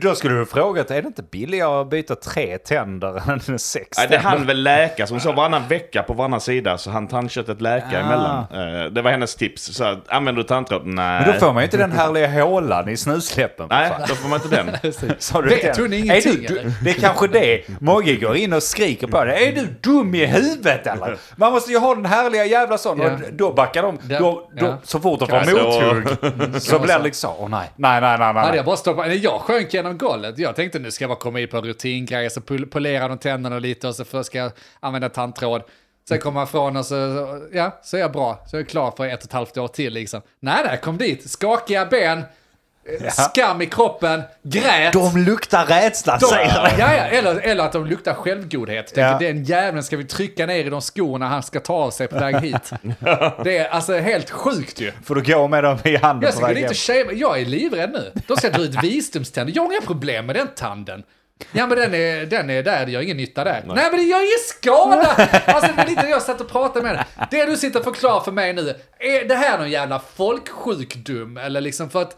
Då, skulle du frågat, är det inte billigare att byta tre tänder än sex Nej, det hann väl läka, så hon sa varannan vecka på varannan sida så han tandköttet läka Ah. emellan. Eh, Det var hennes tips. Så här, använder du tandtråd? Nej. Men då får man ju inte den härliga hålan i snusläppen. Nej, då får man inte den. Sa du Vet hon ingenting, är du, du? Det är kanske det. Mogge går in och skriker på det. Är du dum i huvudet eller? Man måste ju ha den härliga jävla sån. Ja. Och då backar de. Ja. Då, då, Ja. Så fort de får mothugg så blir det liksom, åh nej. Nej, nej, nej, Hade nej. jag bara stoppat, nej, jag sjönk genom golvet. Jag tänkte nu ska jag bara komma in på en rutingrej, så pol- polera de tänderna lite och så först ska jag använda tandtråd. Sen kommer man ifrån och så, ja, så är jag bra. Så är jag klar för ett och ett halvt år till liksom. Nej, nej, kom dit. Skakiga ben, eh, skam i kroppen, grät. De luktar rädsla De- säger ja, ja, eller, eller att de luktar självgodhet. Tänker, Ja. Den jäveln ska vi trycka ner i de skorna han ska ta av sig på väg hit. Det är alltså helt sjukt ju. Får du gå med dem i handen Jag på ska gå väg dit hem. och shava. Jag är livrädd nu. De ska dra ut visdomständer. Jag har inga problem med den tanden. Ja men den är, den är där, det gör ingen nytta där. Nej, men det gör ingen skada! Alltså det var lite jag satt och pratade med dig. Det du sitter och förklarar för mig nu, är det här någon jävla folksjukdom? Eller liksom för att,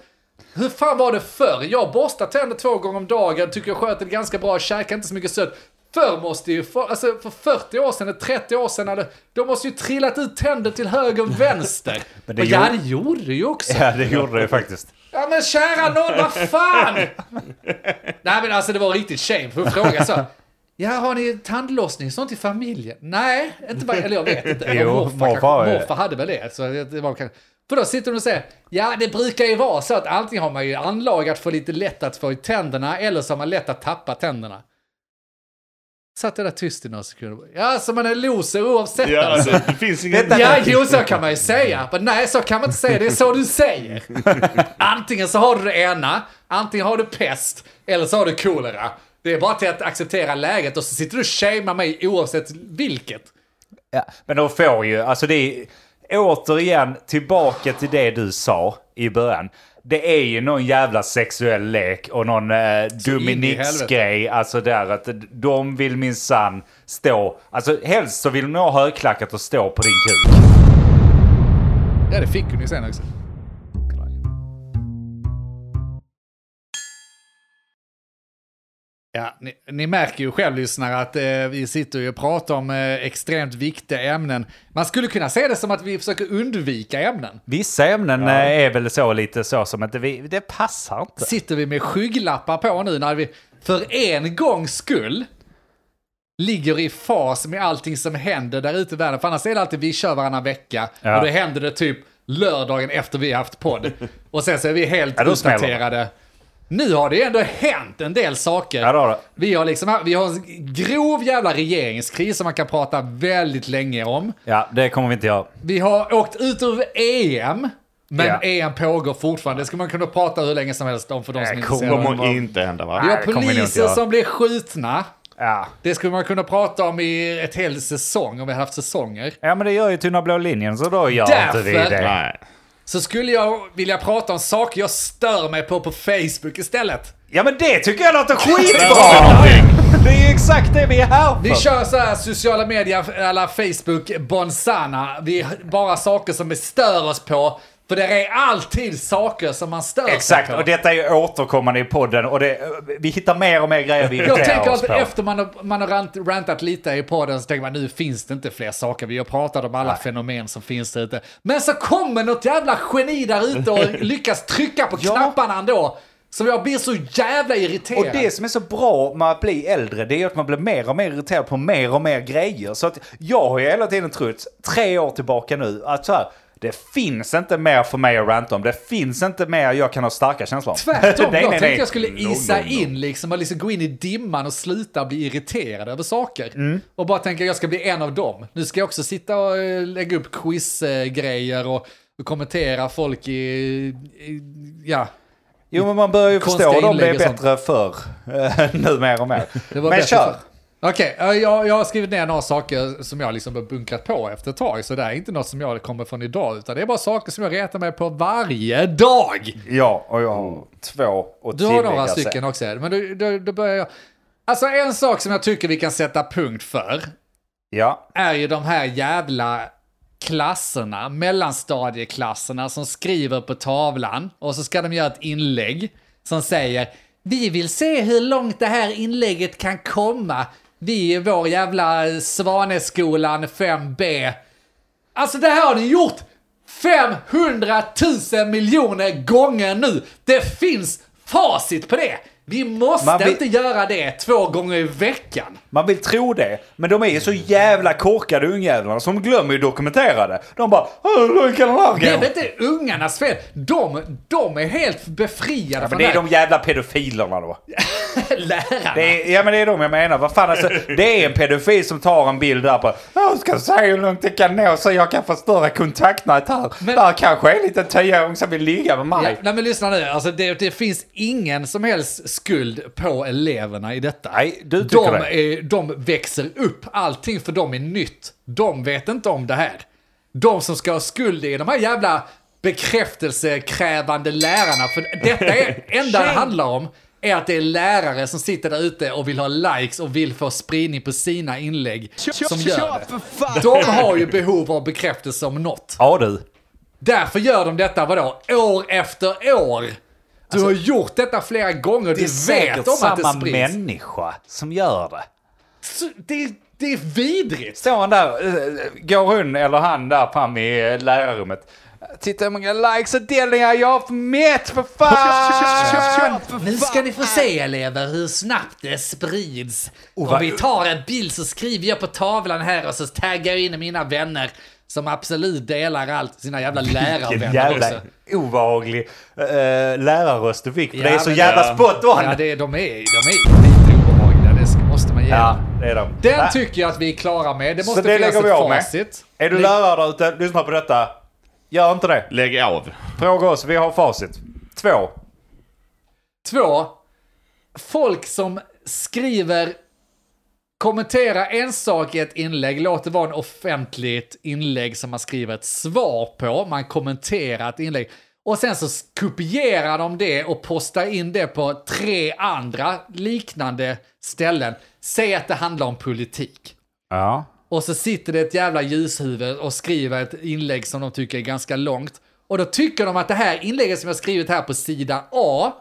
hur fan var det förr? Jag borstar tänder två gånger om dagen, tycker jag sköter det ganska bra, käkar inte så mycket sött. Förr måste ju, för, alltså för 40 år sedan, eller 30 år sedan, eller, de måste ju trillat ut tänder till höger och vänster. Men det och ja, det gjorde det ju också. Ja, det gjorde det faktiskt. Ja men kära nån, vad fan! Nej men alltså det var riktigt shame, för att fråga så. Ja, har ni tandlossning sånt i familjen? Nej, inte bara, eller jag vet inte. Jo, morfar, morfar ju- morfar hade väl det. Så det var kanske, för då sitter de och säger, ja det brukar ju vara så att antingen har man ju anlag att få lite lätt att få i tänderna, eller så har man lätt att tappa tänderna. Satt jag där tyst i några sekunder. Ja, så man är loser oavsett Ja, alltså. det, finns ingen... Ja, jo, så kan man ju säga. Men nej, så kan man inte säga. Det är så du säger. Antingen så har du det ena, antingen har du pest, eller så har du kolera. Det är bara till att acceptera läget och så sitter du och shamear mig oavsett vilket. Ja, men de får ju, alltså det är återigen tillbaka till det du sa i början. Det är ju någon jävla sexuell lek och någon eh. Dominix-grej. Alltså där att de vill minsann stå, alltså helst så vill de ha högklackat och stå på din kuk. Ja, det fick hon ju sen också. Ja, ni, ni märker ju själv lyssnare att eh, vi sitter ju och pratar om eh, extremt viktiga ämnen. Man skulle kunna se det som att vi försöker undvika ämnen. Vissa ämnen eh, är väl så lite så som att det, vi- det passar inte. sitter vi med skygglappar på nu när vi för en gångs skull ligger i fas med allting som händer där ute i världen. För annars är det alltid vi kör varannan vecka Ja. och då händer det typ lördagen efter vi haft podd. Och sen så är vi helt Ja, uppdaterade. Nu har det ändå hänt en del saker. Ja, det har det. Vi har liksom vi har en grov jävla regeringskris som man kan prata väldigt länge om. Ja, det kommer vi inte göra. Vi har åkt ut ur EM. Men Ja. EM pågår fortfarande. Det ska man kunna prata hur länge som helst om för de som är Det kommer intresserade. inte hända va? Vi har Nej, poliser som blir skjutna. Ja. Det skulle man kunna prata om i ett hel säsong om vi hade haft säsonger. ja, men det gör ju Tunna blå linjen så då gör Därför- inte vi det. Nej. Så skulle jag vilja prata om saker jag stör mig på på Facebook istället. Ja men det tycker jag låter skitbra! Det är ju exakt det vi är här för. Vi kör så här sociala medier, alla Facebook, Bonsana. Vi bara saker som vi stör oss på. För det är alltid saker som man stör Exakt, sig på. och detta är ju återkommande i podden och det, vi hittar mer och mer grejer vi Jag tänker oss att på. efter man har, man har rant, rantat lite i podden så tänker man nu finns det inte fler saker. Vi har pratat om alla fenomen som finns där ute. Men så kommer något jävla geni där ute och lyckas trycka på Ja. knapparna ändå. Så jag blir så jävla irriterad. Och det som är så bra med att bli äldre, det är att man blir mer och mer irriterad på mer och mer grejer. Så att jag har ju hela tiden trott, tre år tillbaka nu, att så här, det finns inte mer för mig att ranta om. Det finns inte mer jag kan ha starka känslor om. Tvärtom, nej, jag nej, tänkte jag skulle isa No, no, no. in liksom och liksom gå in i dimman och sluta bli irriterad över saker. Mm. Och bara tänka jag ska bli en av dem. Nu ska jag också sitta och eh, lägga upp quizgrejer och, och kommentera folk i, i ja, Jo, men man börjar ju förstå dem. Det är bättre förr. nu mer och mer. Men kör. förr. Okej, eh, jag, jag har skrivit ner några saker som jag liksom har bunkrat på efter ett tag. Så det är inte något som jag kommer från idag, utan det är bara saker som jag retar mig på varje dag. Ja, och jag har två och Du har några stycken också, men då, då, då börjar jag. Alltså en sak som jag tycker vi kan sätta punkt för Ja. är ju de här jävla klasserna, mellanstadieklasserna som skriver på tavlan och så ska de göra ett inlägg som säger vi vill se hur långt det här inlägget kan komma. Vi vår jävla Svaneskolan 5B. Alltså det här har ni gjort 500 000 miljoner gånger nu. Det finns facit på det. Vi måste vill- inte göra det två gånger i veckan. Man vill tro det, men de är ju så jävla korkade ungjävlarna som glömmer ju dokumentera det. De bara "Åh, hur kan den här Det är väl inte ungarnas fel? De, de är helt befriade Ja, men från det är det de jävla pedofilerna då. lärarna. Är, ja men det är de jag menar. Vad fan alltså, det är en pedofil som tar en bild där på Jag ska se hur långt det kan nå så jag kan få större kontaktnät här. Men- där kanske är en liten tioåring som vill ligga med Ja, mig. nej men lyssna nu, alltså det, det finns ingen som helst skuld på eleverna i detta. Nej, du tycker de, det. är, de växer upp, allting för dem är nytt. De vet inte om det här. De som ska ha skuld är de här jävla bekräftelsekrävande lärarna. För detta är, enda det handlar om är att det är lärare som sitter där ute och vill ha likes och vill få spridning på sina inlägg som gör det. De har ju behov av bekräftelse om något. Ja du. Därför gör de detta, vadå, år efter år. Du har gjort detta flera gånger, Det är du säkert vet om att det samma sprids. människa som gör det. Så Det, det är vidrigt. Står han där, eh, går hon eller han där fram i eh, lärarrummet. Titta hur många likes och delningar jag har på mitt för fan! Nu ska ni få se elever hur snabbt det sprids. Om vi tar en bild så skriver jag på tavlan här och så taggar jag in mina vänner som absolut delar allt, sina jävla lärarvänner jävla också. obehaglig uh, lärarröst du fick. För Ja, det är så jävla Ja. spot on. Ja, det, de, är, de är Ja, det är de. Den Nej. tycker jag att vi är klara med. Det Så måste det finnas lägger vi ett av med. facit. Är du lärare där ute, lyssna på detta. Gör inte det. Lägg av. Fråga oss, vi har facit. Två. Två, folk som skriver, kommentera en sak i ett inlägg, låt det vara en offentligt inlägg som man skriver ett svar på, man kommenterar ett inlägg. Och sen så kopierar de det och postar in det på tre andra liknande ställen. Säg att det handlar om politik. Ja. Och så sitter det ett jävla ljushuvud och skriver ett inlägg som de tycker är ganska långt. Och då tycker de att det här inlägget som jag skrivit här på sida A,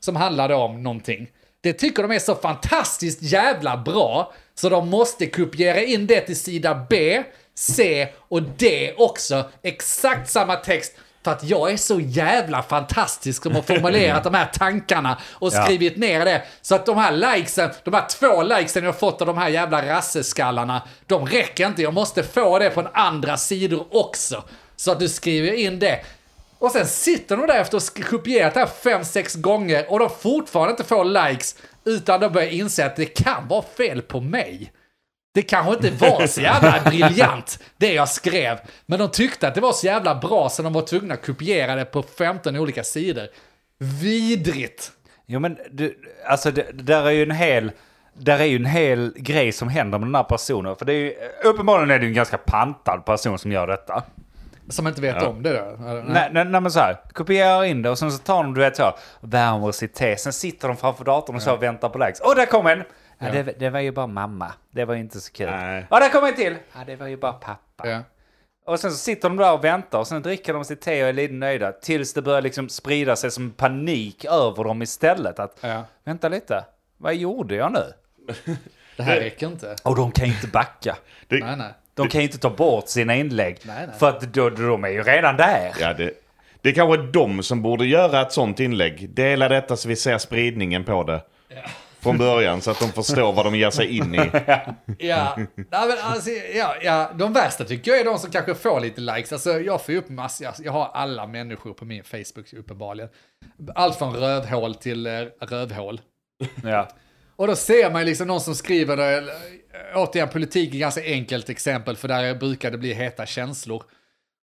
som handlade om någonting, det tycker de är så fantastiskt jävla bra, så de måste kopiera in det till sida B, C och D också. Exakt samma text. För att jag är så jävla fantastisk som har formulerat de här tankarna och Ja. skrivit ner det. Så att de här likesen, de här två likesen jag fått av de här jävla rasseskallarna, de räcker inte. Jag måste få det från andra sidor också. Så att du skriver in det. Och sen sitter de där efter att ha kopierat det här fem, sex gånger och de fortfarande inte får likes. Utan de börjar inse att det kan vara fel på mig. Det kanske inte var så jävla briljant, det jag skrev. Men de tyckte att det var så jävla bra så de var tvungna att kopiera det på 15 olika sidor. Vidrigt. Jo men du, alltså det, där är ju en hel... Där är ju en hel grej som händer med den här personen. För det är ju, uppenbarligen är det ju en ganska pantad person som gör detta. Som inte vet om det då? Eller? Nej, nej, nej men så här, kopierar in det och sen så tar de du vet så, värmer sitt te, sen sitter de framför datorn och så och väntar på likes. Åh, där kom en! Ja, Ja. det, det var ju bara mamma. Det var ju inte så kul. Nej. Ja, där kom en till! Ja, det var ju bara pappa. Ja. Och sen så sitter de där och väntar och sen dricker de sitt te och är lite nöjda. Tills det börjar liksom sprida sig som panik över dem istället. Att, Ja. vänta lite, vad gjorde jag nu? Det här räcker inte. Och de kan ju inte backa. Det, Nej, nej. De kan ju inte ta bort sina inlägg. Nej, nej. För att då, de är ju redan där. ja, det, det är kanske de som borde göra ett sånt inlägg. Dela detta så vi ser spridningen på det. Från början så att de förstår vad de ger sig in i. Ja, nej, men alltså, ja, ja, de värsta tycker jag är de som kanske får lite likes. Alltså, jag får upp massor, jag, jag har alla människor på min Facebook uppenbarligen. Allt från rövhål till eh, rövhål. Ja. Och då ser man ju liksom någon som skriver, det, återigen politik är ganska enkelt exempel för där brukar det bli heta känslor.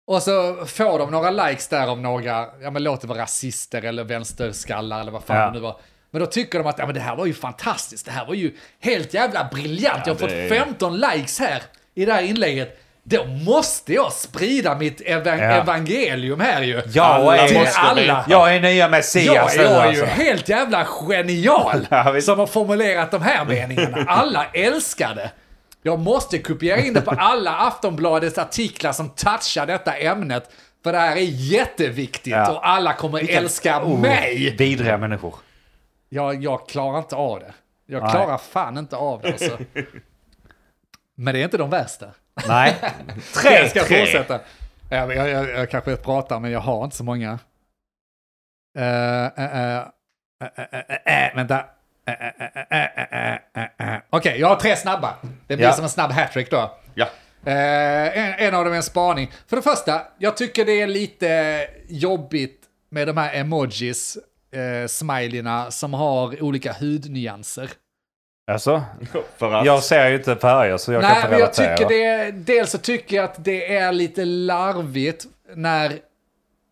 Och så får de några likes där om några, ja men låt det vara rasister eller vänsterskallar eller vad fan Ja. det nu var. Men då tycker de att ja, men det här var ju fantastiskt, det här var ju helt jävla briljant, jag har det fått är- 15 likes här i det här inlägget. Då måste jag sprida mitt evan- Ja. evangelium här ju. Jag är, måste alla. jag är nya Messias Jag är alltså. ju helt jävla genial Ja, som har formulerat de här meningarna. Alla älskar det. Jag måste kopiera in det på alla Aftonbladets artiklar som touchar detta ämnet. För det här är jätteviktigt Ja. och alla kommer älska Oh, mig. Vidriga människor. Jag, jag klarar inte av det. Jag Nej. klarar fan inte av det alltså. Men det är inte de värsta. Nej. Jag ska tre. fortsätta. Jag, jag, jag, jag kanske pratar, men jag har inte så många. Uh, uh, uh, vänta. Uh, Okej, jag har tre snabba. Det blir Ja. som en snabb hattrick då. Ja. Eh, en, en av dem är en spaning. För det första, jag tycker det är lite jobbigt med de här emojis, eh, smileyna, som har olika hudnyanser. Alltså, För att... jag ser ju inte färger så jag kan Nej, inte men jag relatera. tycker det, dels så tycker jag att det är lite larvigt när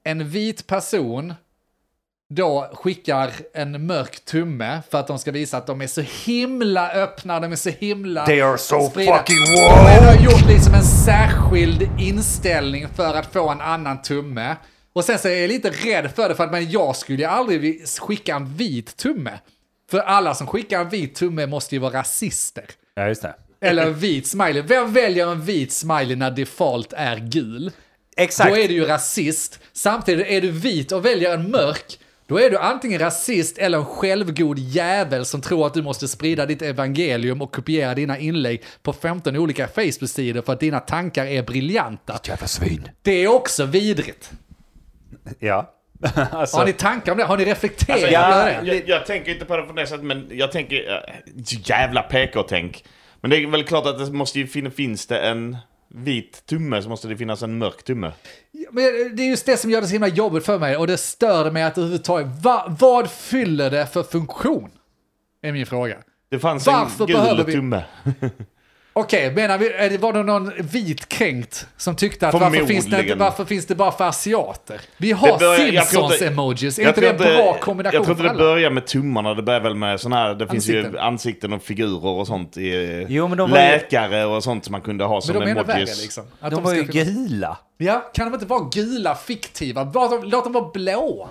en vit person då skickar en mörk tumme för att de ska visa att de är så himla öppna, de är så himla... They are so spridda. fucking De har gjort liksom en särskild inställning för att få en annan tumme. Och sen så är jag lite rädd för det, för att men jag skulle ju aldrig skicka en vit tumme. För alla som skickar en vit tumme måste ju vara rasister. Ja, just det. Eller en vit smiley. Vem väljer en vit smiley när default är gul? Exakt. Då är du ju rasist. Samtidigt är du vit och väljer en mörk, då är du antingen rasist eller en självgod jävel som tror att du måste sprida ditt evangelium och kopiera dina inlägg på 15 olika Facebook-sidor för att dina tankar är briljanta. Jävla svin. Det är också vidrigt. Ja. alltså, Har ni tankar om det? Har ni reflekterat Alltså, över jag, det? jag, jag tänker inte på det på det sättet, men jag tänker... jävla PK-tänk. Men det är väl klart att det måste ju finnas... Finns det en vit tumme så måste det finnas en mörk tumme. Men det är just det som gör det så himla jobbigt för mig och det stör mig att överhuvudtaget, va, vad fyller det för funktion? Är min fråga. Det fanns Varför en gul behöver vi- Okej, menar vi, var det någon vit kränkt som tyckte att varför finns, det varför finns det bara för asiater? Vi har Simpsons-emojis, är Jag inte det en bra kombination Jag tror inte det börjar med tummarna, det börjar väl med sådana här, det finns ju Ansikten. ansikten och figurer och sånt. I, Jo, men de var ju- läkare och sånt som man kunde ha Men som de är ännu värre emojis. liksom. Att de var ju gula. Ja, kan de inte vara gula, fiktiva? Låt dem, låt dem vara blåa.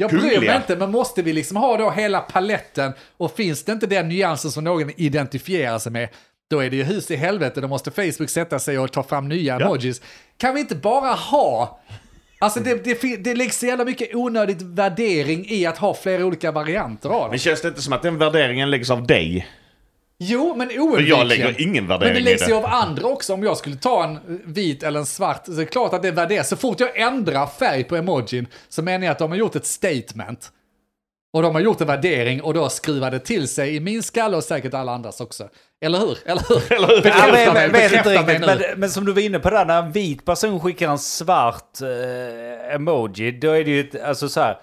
Jag bryr mig inte, men måste vi liksom ha då hela paletten och finns det inte den nyansen som någon identifierar sig med, då är det ju hus i helvete, då måste Facebook sätta sig och ta fram nya emojis. Kan vi inte bara ha Alltså det, det, det läggs så jävla mycket onödigt värdering i att ha flera olika varianter av Men det. känns det inte som att den värderingen läggs av dig? Jo, men För oundvikligen. jag lägger ingen Men värdering det i läggs ju det. av andra också. Om jag skulle ta en vit eller en svart, så är det klart att det värderas. Så fort jag ändrar färg på emojin så menar jag att de har gjort ett statement. Och de har gjort en värdering och då skruvar det till sig i min skalle och säkert alla andras också. Eller hur? Eller hur? Eller hur? Ja, men, mig, vet inte mig riktigt, nu. men, men som du var inne på där, när en vit person skickar en svart eh, emoji, då är det ju ett, alltså så här,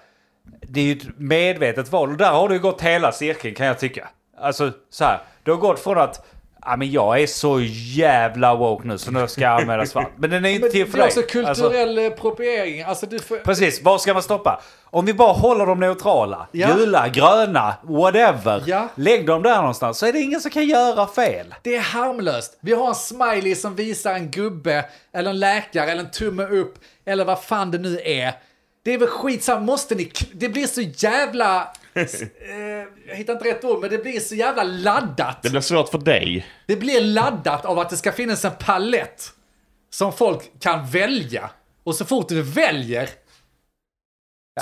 det är ju ett medvetet val. Och där har du ju gått hela cirkeln kan jag tycka. Alltså så här, du har gått från att Ja, men jag är så jävla woke nu så nu ska jag använda svart. Men den är inte Men till det för är dig. också Alltså, kulturell alltså, appropriering. Alltså, du får, precis, var ska man stoppa? Om vi bara håller dem neutrala, Ja. gula, gröna, whatever. Ja. Lägg dem där någonstans så är det ingen som kan göra fel. Det är harmlöst. Vi har en smiley som visar en gubbe, eller en läkare, eller en tumme upp, eller vad fan det nu är. Det är väl skitsamma, måste ni... Det blir så jävla... eh, jag hittar inte rätt ord, men det blir så jävla laddat. Det blir svårt för dig. Det blir laddat av att det ska finnas en palett som folk kan välja. Och så fort du väljer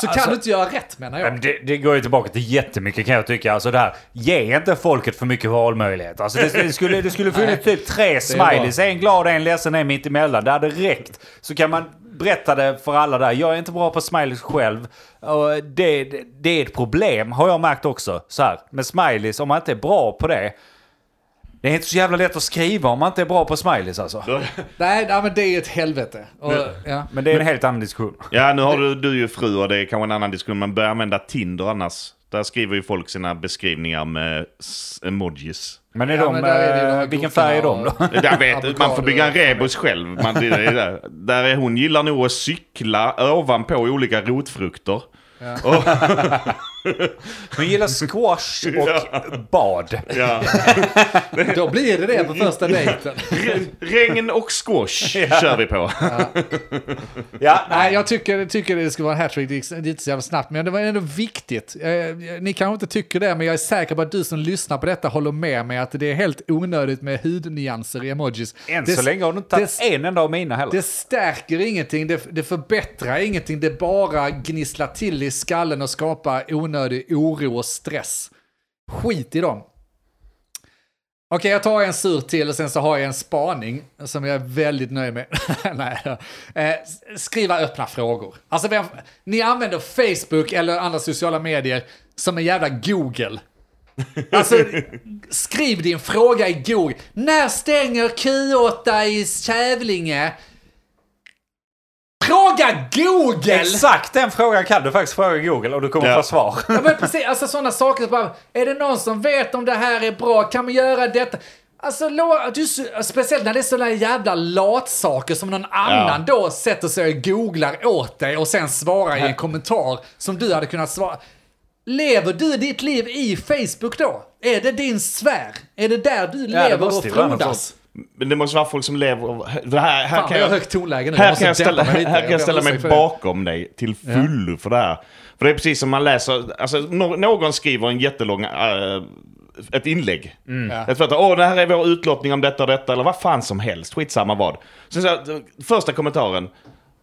så kan alltså- du inte göra rätt menar jag. Det, det går ju tillbaka till jättemycket kan jag tycka. Alltså det här, ge inte folket för mycket valmöjlighet. Alltså det, det skulle, det skulle funnits typ tre smileys, en glad, en ledsen, en mitt emellan. Det hade räckt. Så kan man berätta det för alla där. Jag är inte bra på smileys själv. Och det, det, det är ett problem, har jag märkt också. Så här, med smileys, om man inte är bra på det. Det är inte så jävla lätt att skriva om man inte är bra på smileys alltså. Nej, nej, men det är ett helvete. Och, ja. Men det är en helt annan diskussion. Ja, nu har du, du ju fru och det är kanske en annan diskussion. Man börjar använda Tinder annars. Där skriver ju folk sina beskrivningar med emojis. Men är Ja, de, men är det de eh, vilken färg är de och- då? Jag vet, man får bygga en rebus själv. Man, det är där. där är, hon gillar nog att cykla ovanpå olika rotfrukter. Hon gillar squash och bad. Ja. Då blir det det på första dejten. Re- Regn och squash kör vi på. Ja, Nej, jag tycker, tycker det ska vara en hattrick. Det gick inte så jävla snabbt, men det var ändå viktigt. Eh, Ni kanske inte tycker det, men jag är säker på att du som lyssnar på detta håller med mig att det är helt onödigt med hudnyanser i emojis. Än det, så länge har du inte tagit en enda av mina heller. Det stärker ingenting, det, det förbättrar ingenting, det bara gnisslar till i skallen och skapar onödig oro och stress. Skit i dem. Okej, jag tar en sur till och sen så har jag en spaning som jag är väldigt nöjd med. Nej, eh, skriva öppna frågor. Alltså, vem, ni använder Facebook eller andra sociala medier som en jävla Google. Alltså, skriv din fråga i Google. När stänger Q8 i Kävlinge? Fråga Google! Exakt den frågan kan du faktiskt fråga Google och du kommer Ja. få svar. Ja, men precis, alltså sådana saker. Bara, är det någon som vet om det här är bra? Kan man göra detta? Alltså, lo- du, speciellt när det är sådana jävla latsaker som någon annan då sätter sig och googlar åt dig och sen svarar i en kommentar som du hade kunnat svara. Lever du ditt liv i Facebook då? Är det din sfär? Är det där du det lever och frodas? Men det måste vara folk som lever... Det här, här Fan, kan jag högt tonläge nu. här kan jag ställa, mig här kan jag ställa mig bakom dig till fullo för det här. För det är precis som man läser, alltså nå- någon skriver en jättelång, äh, ett inlägg. Ja. Ett företag, åh det här är vår utlottning om detta och detta, eller vad fan som helst, skitsamma vad. Så, här, första kommentaren,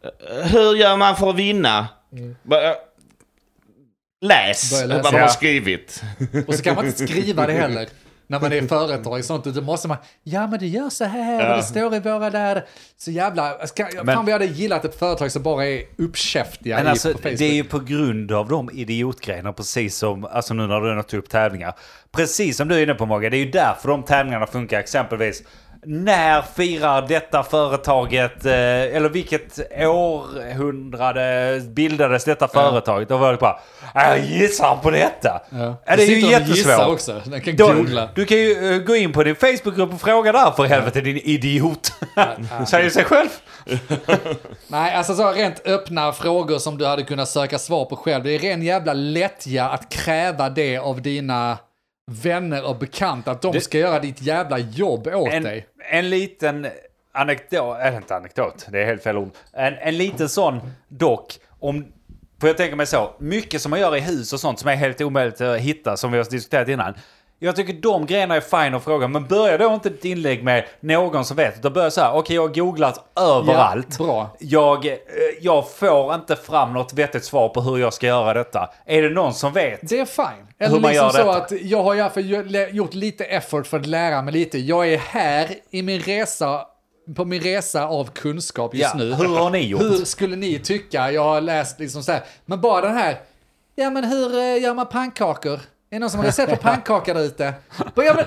"Eh, hur gör man för att vinna? Bara, eh, Läs vad de har Ja. skrivit. Och så kan man inte skriva det heller. När man är företag och sånt, då måste man, ja men det gör så här och det står i våra där. Så jävla, ska, Men- fan jag hade gillat ett företag som bara är uppkäftiga Men i, alltså, på Facebook. det är ju på grund av de idiotgrejerna, precis som alltså nu när du har tagit upp tävlingar. Precis som du är inne på Mogge, det är ju därför de tävlingarna funkar. Exempelvis, när firar detta företaget, eh, eller vilket århundrade bildades detta företaget? Då var det bara, jag gissar på detta. Ja. Ja, det är ju jättesvårt. också. Den kan Då, du kan ju eh, gå in på din Facebookgrupp och fråga där för helvete din idiot. Säger sig själv. Nej, alltså så rent öppna frågor som du hade kunnat söka svar på själv. Det är ren jävla lättja att kräva det av dina vänner och bekanta. Att de Det- ska göra ditt jävla jobb åt en, dig. en liten anekdot, eller inte anekdot, det är helt fel ord. En, en liten sån dock, om, för jag tänker mig så, mycket som man gör i hus och sånt som är helt omöjligt att hitta, som vi har diskuterat innan. Jag tycker de grejerna är fine att fråga, men börja då inte ett inlägg med någon som vet. Utan börja så här, okej jag har googlat överallt. Ja, bra. Jag, eh, jag får inte fram något vettigt svar på hur jag ska göra detta. Är det någon som vet? Det är fine. Hur Eller man liksom gör så detta. att jag har i alla fall gjort lite effort för att lära mig lite. Jag är här i min resa, på min resa av kunskap just Ja, nu. hur har ni gjort? Hur skulle ni tycka? Jag har läst liksom så här, men bara den här, ja men hur eh, gör man pannkakor? Är det någon som har recept på pannkakor där ute? Bara, Ja, men,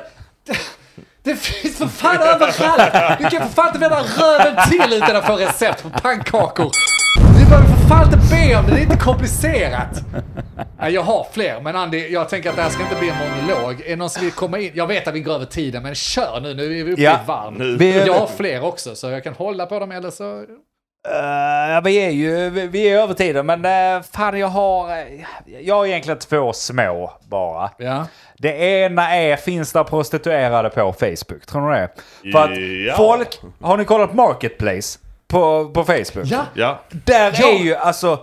det, finns för fan överallt! Du kan för fan inte vända röven till utan att få recept på pannkakor. Du behöver för fan inte be om det, det är inte komplicerat. Jag har fler, men Andy, jag tänker att det här ska inte bli en monolog. Är det någon som vill komma in? Jag vet att vi går över tiden, men kör nu, nu är vi uppe Ja. i varv. Jag har fler också, så jag kan hålla på dem eller så... Ja, vi är ju vi- vi är över tiden, men uh, fan jag har... eh, jag har egentligen två små bara. Ja. Det ena är, finns det prostituerade på Facebook? Tror ni det? För att Ja. folk... Har ni kollat Marketplace på, på Facebook? Ja. Ja. Där Ja. är ju alltså...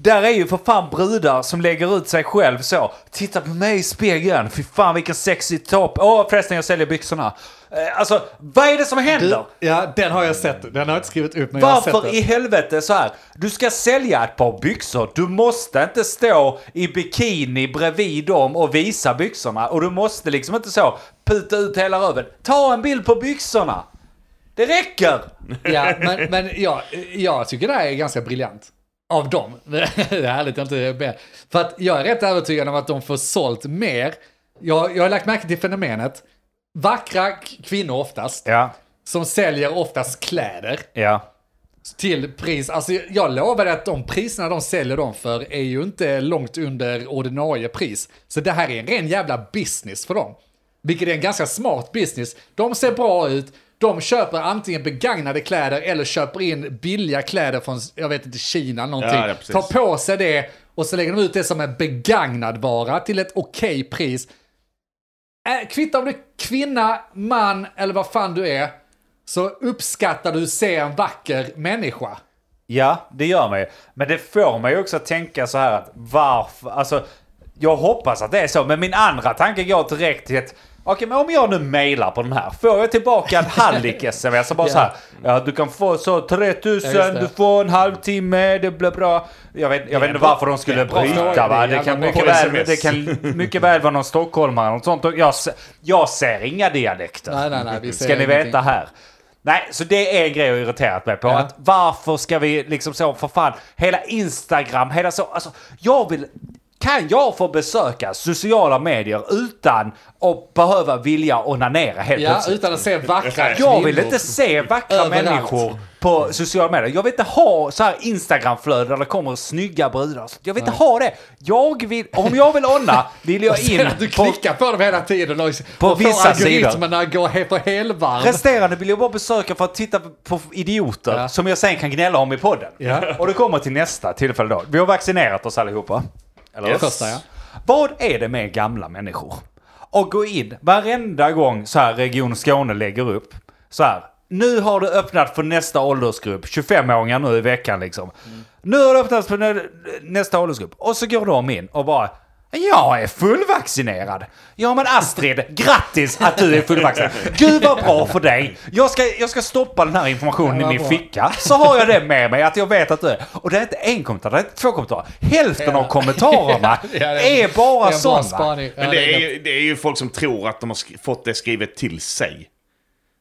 Där är ju för fan brudar som lägger ut sig själv så. Titta på mig i spegeln. Fy fan vilken sexy topp. Åh förresten jag säljer byxorna. Eh, alltså vad är det som händer? Ja, den har jag sett. Den har jag inte skrivit upp, men jag har sett Varför den. i helvete så här? Du ska sälja ett par byxor. Du måste inte stå i bikini bredvid dem och visa byxorna. Och du måste liksom inte så puta ut hela röven. Ta en bild på byxorna. Det räcker! Ja, men, men ja, jag tycker det här är ganska briljant. Av dem. Det är härligt att inte ber. För att jag är rätt övertygad om att de får sålt mer. Jag, jag har lagt märke till fenomenet. Vackra kvinnor oftast, Ja, som säljer oftast kläder ja. till pris. Alltså jag lovar att de priserna de säljer dem för är ju inte långt under ordinarie pris. Så det här är en ren jävla business för dem. Vilket är en ganska smart business. De ser bra ut, de köper antingen begagnade kläder eller köper in billiga kläder från, jag vet inte, Kina någonting. Ja, ja. Tar på sig det och så lägger de ut det som en begagnad vara till ett okej pris. Äh, kvittar om du är kvinna, man eller vad fan du är, så uppskattar du se en vacker människa. Ja, det gör mig. Men det får mig också att tänka så här att varför, alltså jag hoppas att det är så, men min andra tanke går direkt till att Okej, men om jag nu mailar på den här, får jag tillbaka en hallick-sms bara Ja. så här. Ja, du kan få så 3000, Ja, du får en halvtimme, det blir bra. Jag vet, jag vet inte varför de skulle bryta va. Det kan, mycket väl, det kan mycket väl vara någon stockholmare eller sånt. Jag, jag ser inga dialekter. Nej, nej, nej, vi ser Ska ni ingenting. veta här. Nej, så det är en grej jag irriterat mig på. Ja. Att varför ska vi liksom så, för fan, hela Instagram, hela så, alltså jag vill, kan jag få besöka sociala medier utan att behöva vilja onanera helt Ja, plötsligt? utan att se vackra Jag vill inte se vackra Överallt. människor på sociala medier. Jag vill inte ha så här Instagramflöden där det kommer snygga brudar. Jag vill inte ha det. Jag vill, om jag vill onna, vill jag in du på klickar på dem hela tiden och, På och vissa får sidor. algoritmerna gå he- på helvarv. Resterande vill jag bara besöka för att titta på idioter Ja. som jag sen kan gnälla om i podden. Ja. Och det kommer till nästa tillfälle då. Vi har vaccinerat oss allihopa. Eller Yes. Första, ja. Vad är det med gamla människor? Och gå in varenda gång så här Region Skåne lägger upp. Så här. Nu har det öppnat för nästa åldersgrupp. 25-åringar nu i veckan liksom. Nu har det öppnat för nä- nästa åldersgrupp. Och så går de in och bara jag är fullvaccinerad. Ja men Astrid, grattis att du är fullvaccinerad. Gud vad bra för dig. Jag ska, jag ska stoppa den här informationen Ja, i min bra. ficka. Så har jag det med mig att jag vet att du är. Och det är inte en kommentar, det är två kommentarer. Hälften av kommentarerna Ja, det är bara är bra sådana. Ja, Men det är, det är ju folk som tror att de har fått det skrivet till sig.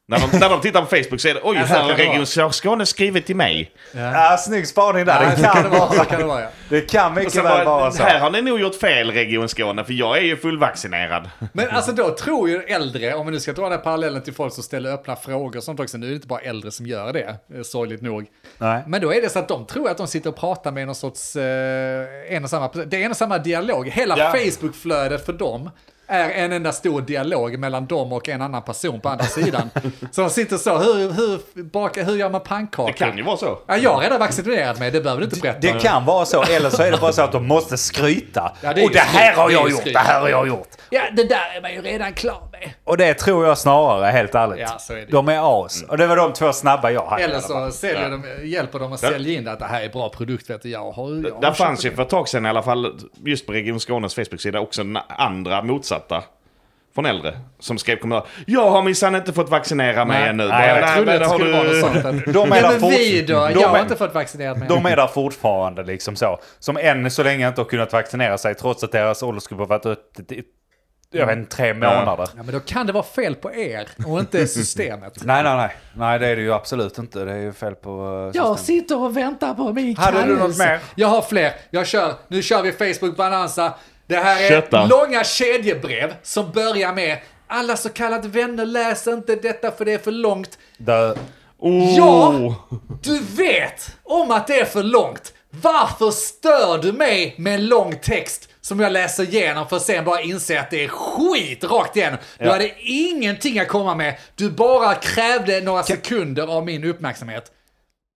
När de, när de tittar på Facebook så är det oj, Ja, så här har det. Region Skåne skrivit till mig. Ja, snygg spaning där. Ja, det, kan det vara, vara, kan det vara, ja. det kan mycket väl bara, vara så. här har ni nog gjort fel Region Skåne, för jag är ju fullvaccinerad. Men alltså då tror ju äldre, om vi nu ska dra den här parallellen till folk som ställer öppna frågor och sånt också, nu är det inte bara äldre som gör det, eh, sorgligt nog. Nej. Men då är det så att de tror att de sitter och pratar med någon sorts, eh, en och samma, det är en och samma dialog. Hela Ja. Facebook-flödet för dem är en enda stor dialog mellan dem och en annan person på andra sidan. Så de sitter så, hur, hur, baka, hur gör man pannkakor? Det kan ju vara så. Ja, jag har redan vaccinerat mig, det behöver du inte berätta. Det kan vara så, eller så är det bara så att de måste skryta. Ja, det och det här har det jag gjort, det här har jag gjort. Ja, det där är man ju redan klar med. Och det tror jag snarare, helt ärligt. Ja, så är det. De är as. Och det var de två snabba jag hade. Eller så säljer de, hjälper de att sälja in det, att det här är bra produkt, vet du. Jag har, jag har köpt fanns det. ju för ett tag sedan i alla fall, just på Region Skånes Facebook-sida, också andra motsatta. Från äldre. Som skrev kommentarer. Jag har minsann inte fått vaccinera mig Nej, ännu. nej, jag trodde att det har skulle du- vara något sånt. De är där men fort- vi då? de Jag har är- inte fått vaccinerat mig. De är där fortfarande liksom så. Som än så länge inte har kunnat vaccinera sig trots att deras åldersgrupp har varit ute i, jag vet inte, tre månader. Ja, men då kan det vara fel på er och inte systemet. Nej, nej, nej. Nej, det är det ju absolut inte. Det är ju fel på Jag systemet. sitter och väntar på min Hade du något kallelse. mer? Jag har fler. Jag kör. Nu kör vi Facebook Bananza. Det här är Kötta. långa kedjebrev som börjar med alla så kallade vänner läser inte detta för det är för långt. Oh. Ja, du vet om att det är för långt. Varför stör du mig med en lång text som jag läser igenom för att sen bara inse att det är skit rakt igenom? Du Ja. hade ingenting att komma med. Du bara krävde några sekunder av min uppmärksamhet.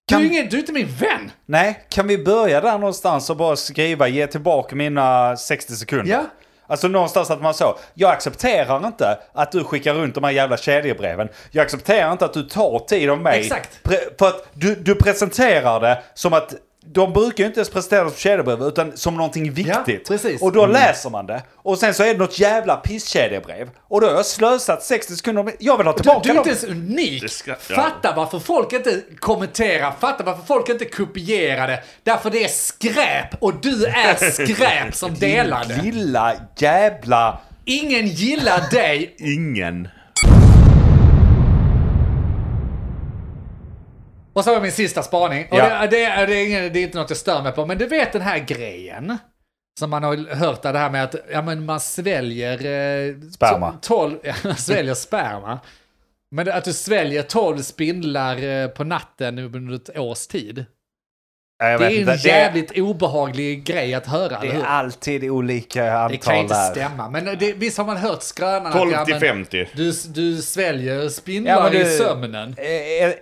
Du är, Kan- ingen, du är inte min vän. Nej, kan vi börja där någonstans och bara skriva ge tillbaka mina 60 sekunder? Ja. Alltså någonstans att man så, jag accepterar inte att du skickar runt de här jävla kedjebreven. Jag accepterar inte att du tar tid av mig. Exakt. Pre- för att du, du presenterar det som att de brukar ju inte ens presentera det som kedjebrev utan som någonting viktigt. precis. Och då läser man det. Och sen så är det något jävla pisskedjebrev. Och då har jag slösat 60 sekunder. med- Jag vill ha Du, tillbaka du är dem. inte ens unik. Ska- ja. Fatta varför folk inte kommenterar, fatta varför folk inte kopierar det. Därför det är skräp och du är skräp som delar det. Lilla jävla... Ingen gillar dig Ingen. Och så har jag min sista spaning. Och Ja. det, det, är- det, är ingen, det är inte något jag stör mig på, men du vet den här grejen. Som man har hört det här med att ja, men man sväljer... Eh, Sperma. to- Tolv, ja, man sväljer sperma. Men det- att du sväljer tolv spindlar eh, på natten under ett års tid. Jag Det är inte, en jävligt obehaglig grej att höra, Det är alltid olika Det antal kan ju inte där. stämma, men det, visst har man hört skrönan 12 att ja, till men 50. du, du sväljer spindlar Ja, men i du- sömnen. Eh, eh, eh,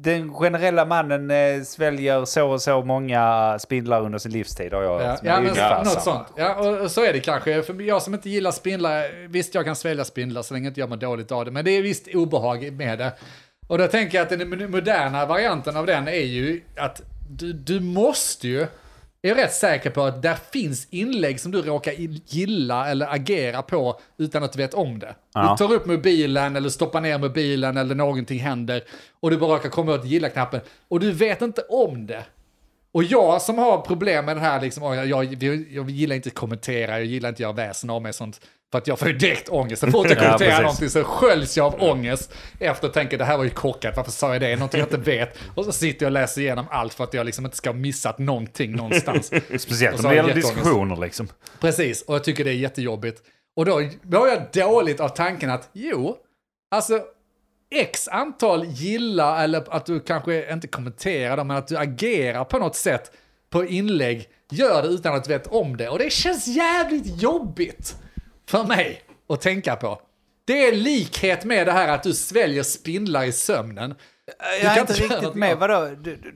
Den generella mannen eh, sväljer så och så många spindlar under sin livstid har jag Ja, ja men något samma. sånt. Ja, och, och så är det kanske. För jag som inte gillar spindlar, visst jag kan svälja spindlar så länge inte jag mår dåligt av det, men det är visst obehag med det. Och då tänker jag att den moderna varianten av den är ju att du, du måste ju, jag är rätt säker på att där finns inlägg som du råkar gilla eller agera på utan att du vet om det. Ja. Du tar upp mobilen eller stoppar ner mobilen eller någonting händer och du bara råkar komma åt gilla-knappen och du vet inte om det. Och jag som har problem med det här, liksom, jag, jag, jag gillar inte att kommentera, jag gillar inte att göra väsen av mig sånt. För att jag får ju direkt ångest. Så fort jag Ja, kommenterar precis. någonting så sköljs jag av ångest. Efter att tänka det här var ju korkat, varför sa jag det? Någonting jag inte vet. Och så sitter jag och läser igenom allt för att jag liksom inte ska ha missat någonting någonstans. Speciellt om det gäller diskussioner liksom. Precis, och jag tycker det är jättejobbigt. Och då, har jag dåligt av tanken att, jo, alltså x antal gilla eller att du kanske inte kommenterar dem, men att du agerar på något sätt på inlägg, gör det utan att du vet om det. Och det känns jävligt jobbigt för mig att tänka på. Det är likhet med det här att du sväljer spindlar i sömnen. Jag kan är inte riktigt med. av- Vadå? Du, du, du-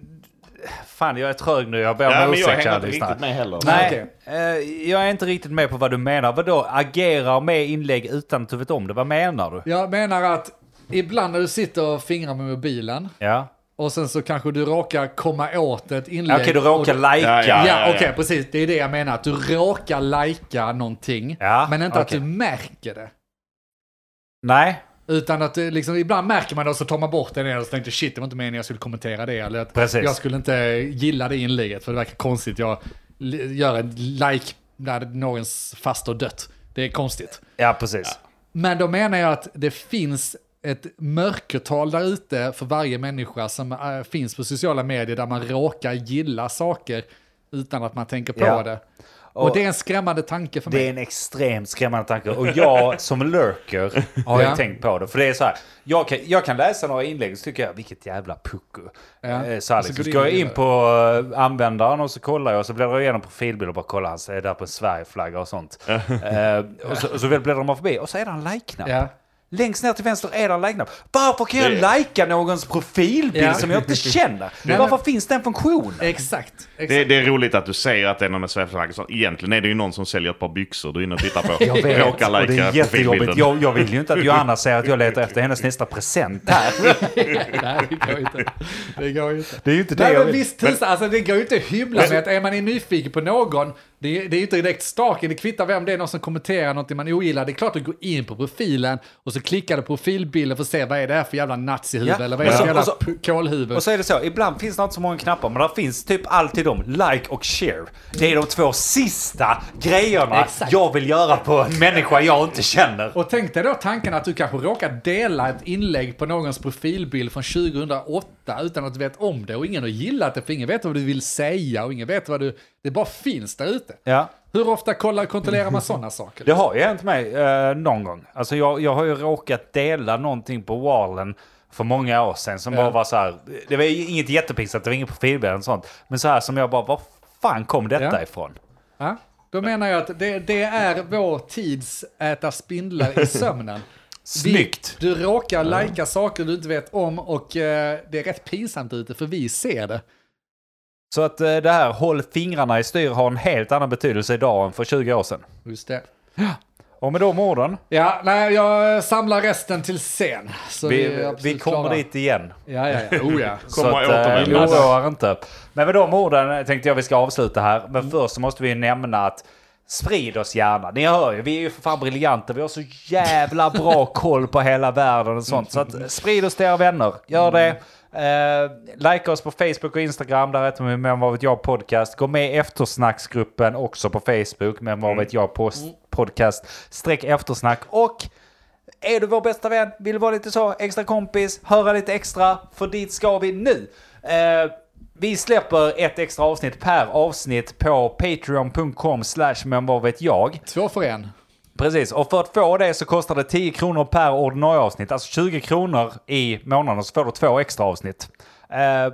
fan, jag är trög nu. Jag ber Ja, om jag ursäkt, hänger kära inte riktigt med heller. Nej, okej. eh, jag är inte riktigt med på vad du menar. Vadå, agerar med inlägg utan att du vet om det? Vad menar du? Jag menar att ibland när du sitter och fingrar med mobilen, Ja. Och sen så kanske du råkar komma åt ett inlägg. Okej, du råkar lajka. Ja, Ja, okej, precis. Det är det jag menar. Att du råkar lajka någonting, Ja, men inte att okej. du märker det. Nej, Utan att liksom, ibland märker man det och så tar man bort det och så tänkte shit, det var inte meningen jag skulle kommentera det. Eller att Precis. jag skulle inte gilla det inlägget för det verkar konstigt. Jag gör en like när någons faster dött. Det är konstigt. ja precis. Men då menar jag att det finns ett mörkertal där ute för varje människa som äh, finns på sociala medier där man råkar gilla saker utan att man tänker på Ja. det. Och, Och det är en skrämmande tanke för Det mig. är en extremt skrämmande tanke. Och jag som lurker har Ja. ju tänkt på det. För det är så här, jag kan, jag kan läsa några inlägg och så tycker jag, vilket jävla pucko. Ja. Eh, Så, här, så liksom, så går jag in det. på eh, användaren och så kollar jag och så bläddrar jag igenom profilbilder och bara kollar han är där på en Sverigeflagga och sånt. eh, och, så, och så bläddrar man förbi och så är det en like-knapp. Ja. Längst ner till vänster är en like-knapp. Varför kan jag Det- likea någons profilbild Ja. som jag inte känner? Varför finns den funktionen? Exakt. Det, det är roligt att du säger att det är någon med. Så Egentligen är det ju någon som säljer ett par byxor du är inne och tittar på. Jag vet, Råkar och det är jättejobbigt. profilbilden. Jag, jag vill ju inte att Johanna säger att jag letar efter hennes nästa present här. Nej, det går inte. Det går inte. Det är ju inte det Nej, jag men vill. visst tusan, alltså det går ju inte att hymla med att är man är nyfiken på någon, det är, det är ju inte direkt staken, det kvittar vem det är, någon som kommenterar någonting man ogillar. Det är klart att du går in på profilen och så klickar du på profilbilden för att se vad är det här för jävla nazihuvud Ja, eller vad är det och för så- jävla och så- p- kålhuvud. Och så är det så, ibland finns det inte så många knappar, men det finns typ alltid de, like och share. Det är de två sista grejerna Exakt. jag vill göra på en människa jag inte känner. Och tänk dig då tanken att du kanske råkar dela ett inlägg på någons profilbild från 2008 utan att du vet om det och ingen har gillat det för ingen vet vad du vill säga och ingen vet vad du... Det bara finns där ute. Ja. Hur ofta kollar, kontrollerar man sådana saker? Det har ju hänt mig eh, någon gång. Alltså jag, jag har ju råkat dela någonting på wallen för många år sedan som Ja. bara var så här. Det var inget jättepinsamt, det var inget profilbild och sånt. Men så här som jag bara, var fan kom detta Ja. ifrån? Ja, då menar jag att det, det är vår tids äta spindlar i sömnen. Snyggt! Vi, du råkar lajka saker du inte vet om och eh, det är rätt pinsamt ute för vi ser det. Så att eh, det här håll fingrarna i styr har en helt annan betydelse idag än för 20 år sedan. Just det. Och med de orden, Ja, nej, jag samlar resten till sen. Så vi, vi, vi kommer klara. dit igen. Ja, ja, ja. Oh, ja. Så att, eh, återvända. oroa er inte. Men med de orden tänkte jag vi ska avsluta här. Men först så måste vi nämna att sprid oss gärna. Ni hör ju, vi är ju för fan briljanta. Vi har så jävla bra koll på hela världen och sånt. Så att sprid oss till era vänner. Gör det. Eh, like oss på Facebook och Instagram. Där heter vi Men vad vet jag podcast. Gå med i eftersnacksgruppen också på Facebook. Men vad vet jag post- podcast. Streck eftersnack. Och är du vår bästa vän, vill vara lite så extra kompis, höra lite extra, för dit ska vi nu. Eh, vi släpper ett extra avsnitt per avsnitt på patreon.com slash men vad vet jag. Två för en. Precis, och för att få det så kostar det 10 kronor per ordinarie avsnitt. Alltså 20 kronor i månaden så får du två extra avsnitt. Eh,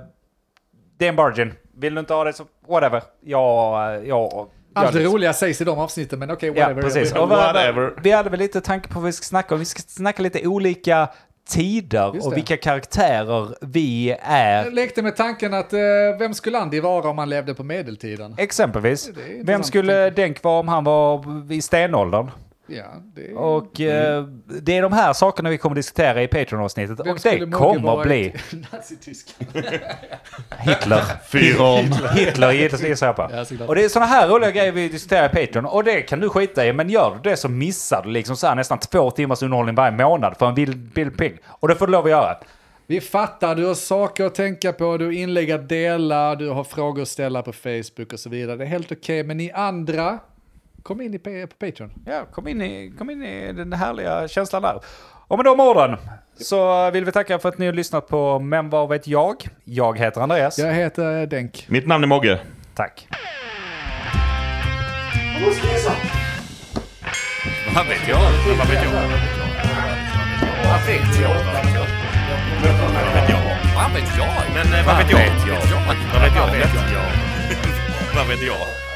det är en bargain. Vill du inte ha det så whatever. Jag... jag Allt det roliga sägs i de avsnitten, men okej, Ja, whatever. precis. Jag- Och vi, Whatever. vi hade väl lite tanke på vad vi ska snacka om. Vi ska snacka lite olika tider och vilka karaktärer vi är. Jag lekte med tanken att eh, vem skulle Andy vara om han levde på medeltiden? Exempelvis. Vem skulle tänka. Denk vara om han var i stenåldern? Ja, det Och eh, det är de här sakerna vi kommer diskutera i Patreon-avsnittet. Och det kommer bli Nazityskland. Hitler. Fyron. Hitler på. Ja. Och det är sådana här roliga grejer vi diskuterar i Patreon. Och det kan du skita i. Men gör du det så missar du liksom så här nästan två timmars underhållning varje månad för en vild Ping. Och det får du lov att göra. Vi fattar, du har saker att tänka på, du har inlägg att dela, du har frågor att ställa på Facebook och så vidare. Det är helt okej, men ni andra, kom in i, på Patreon. Ja, kom in, i, kom in i den härliga känslan där. Och med de orden så vill vi tacka för att ni har lyssnat på Men vad vet jag? Jag heter Andreas. Jag heter Denk. Mitt namn är Mogge. Tack. Vad vet jag? Vad vet jag? Vad vet jag? Vad vet jag? Vad vet jag? Men eh, vad vet jag? Vad vet jag? Vad vet jag? Vad vet jag?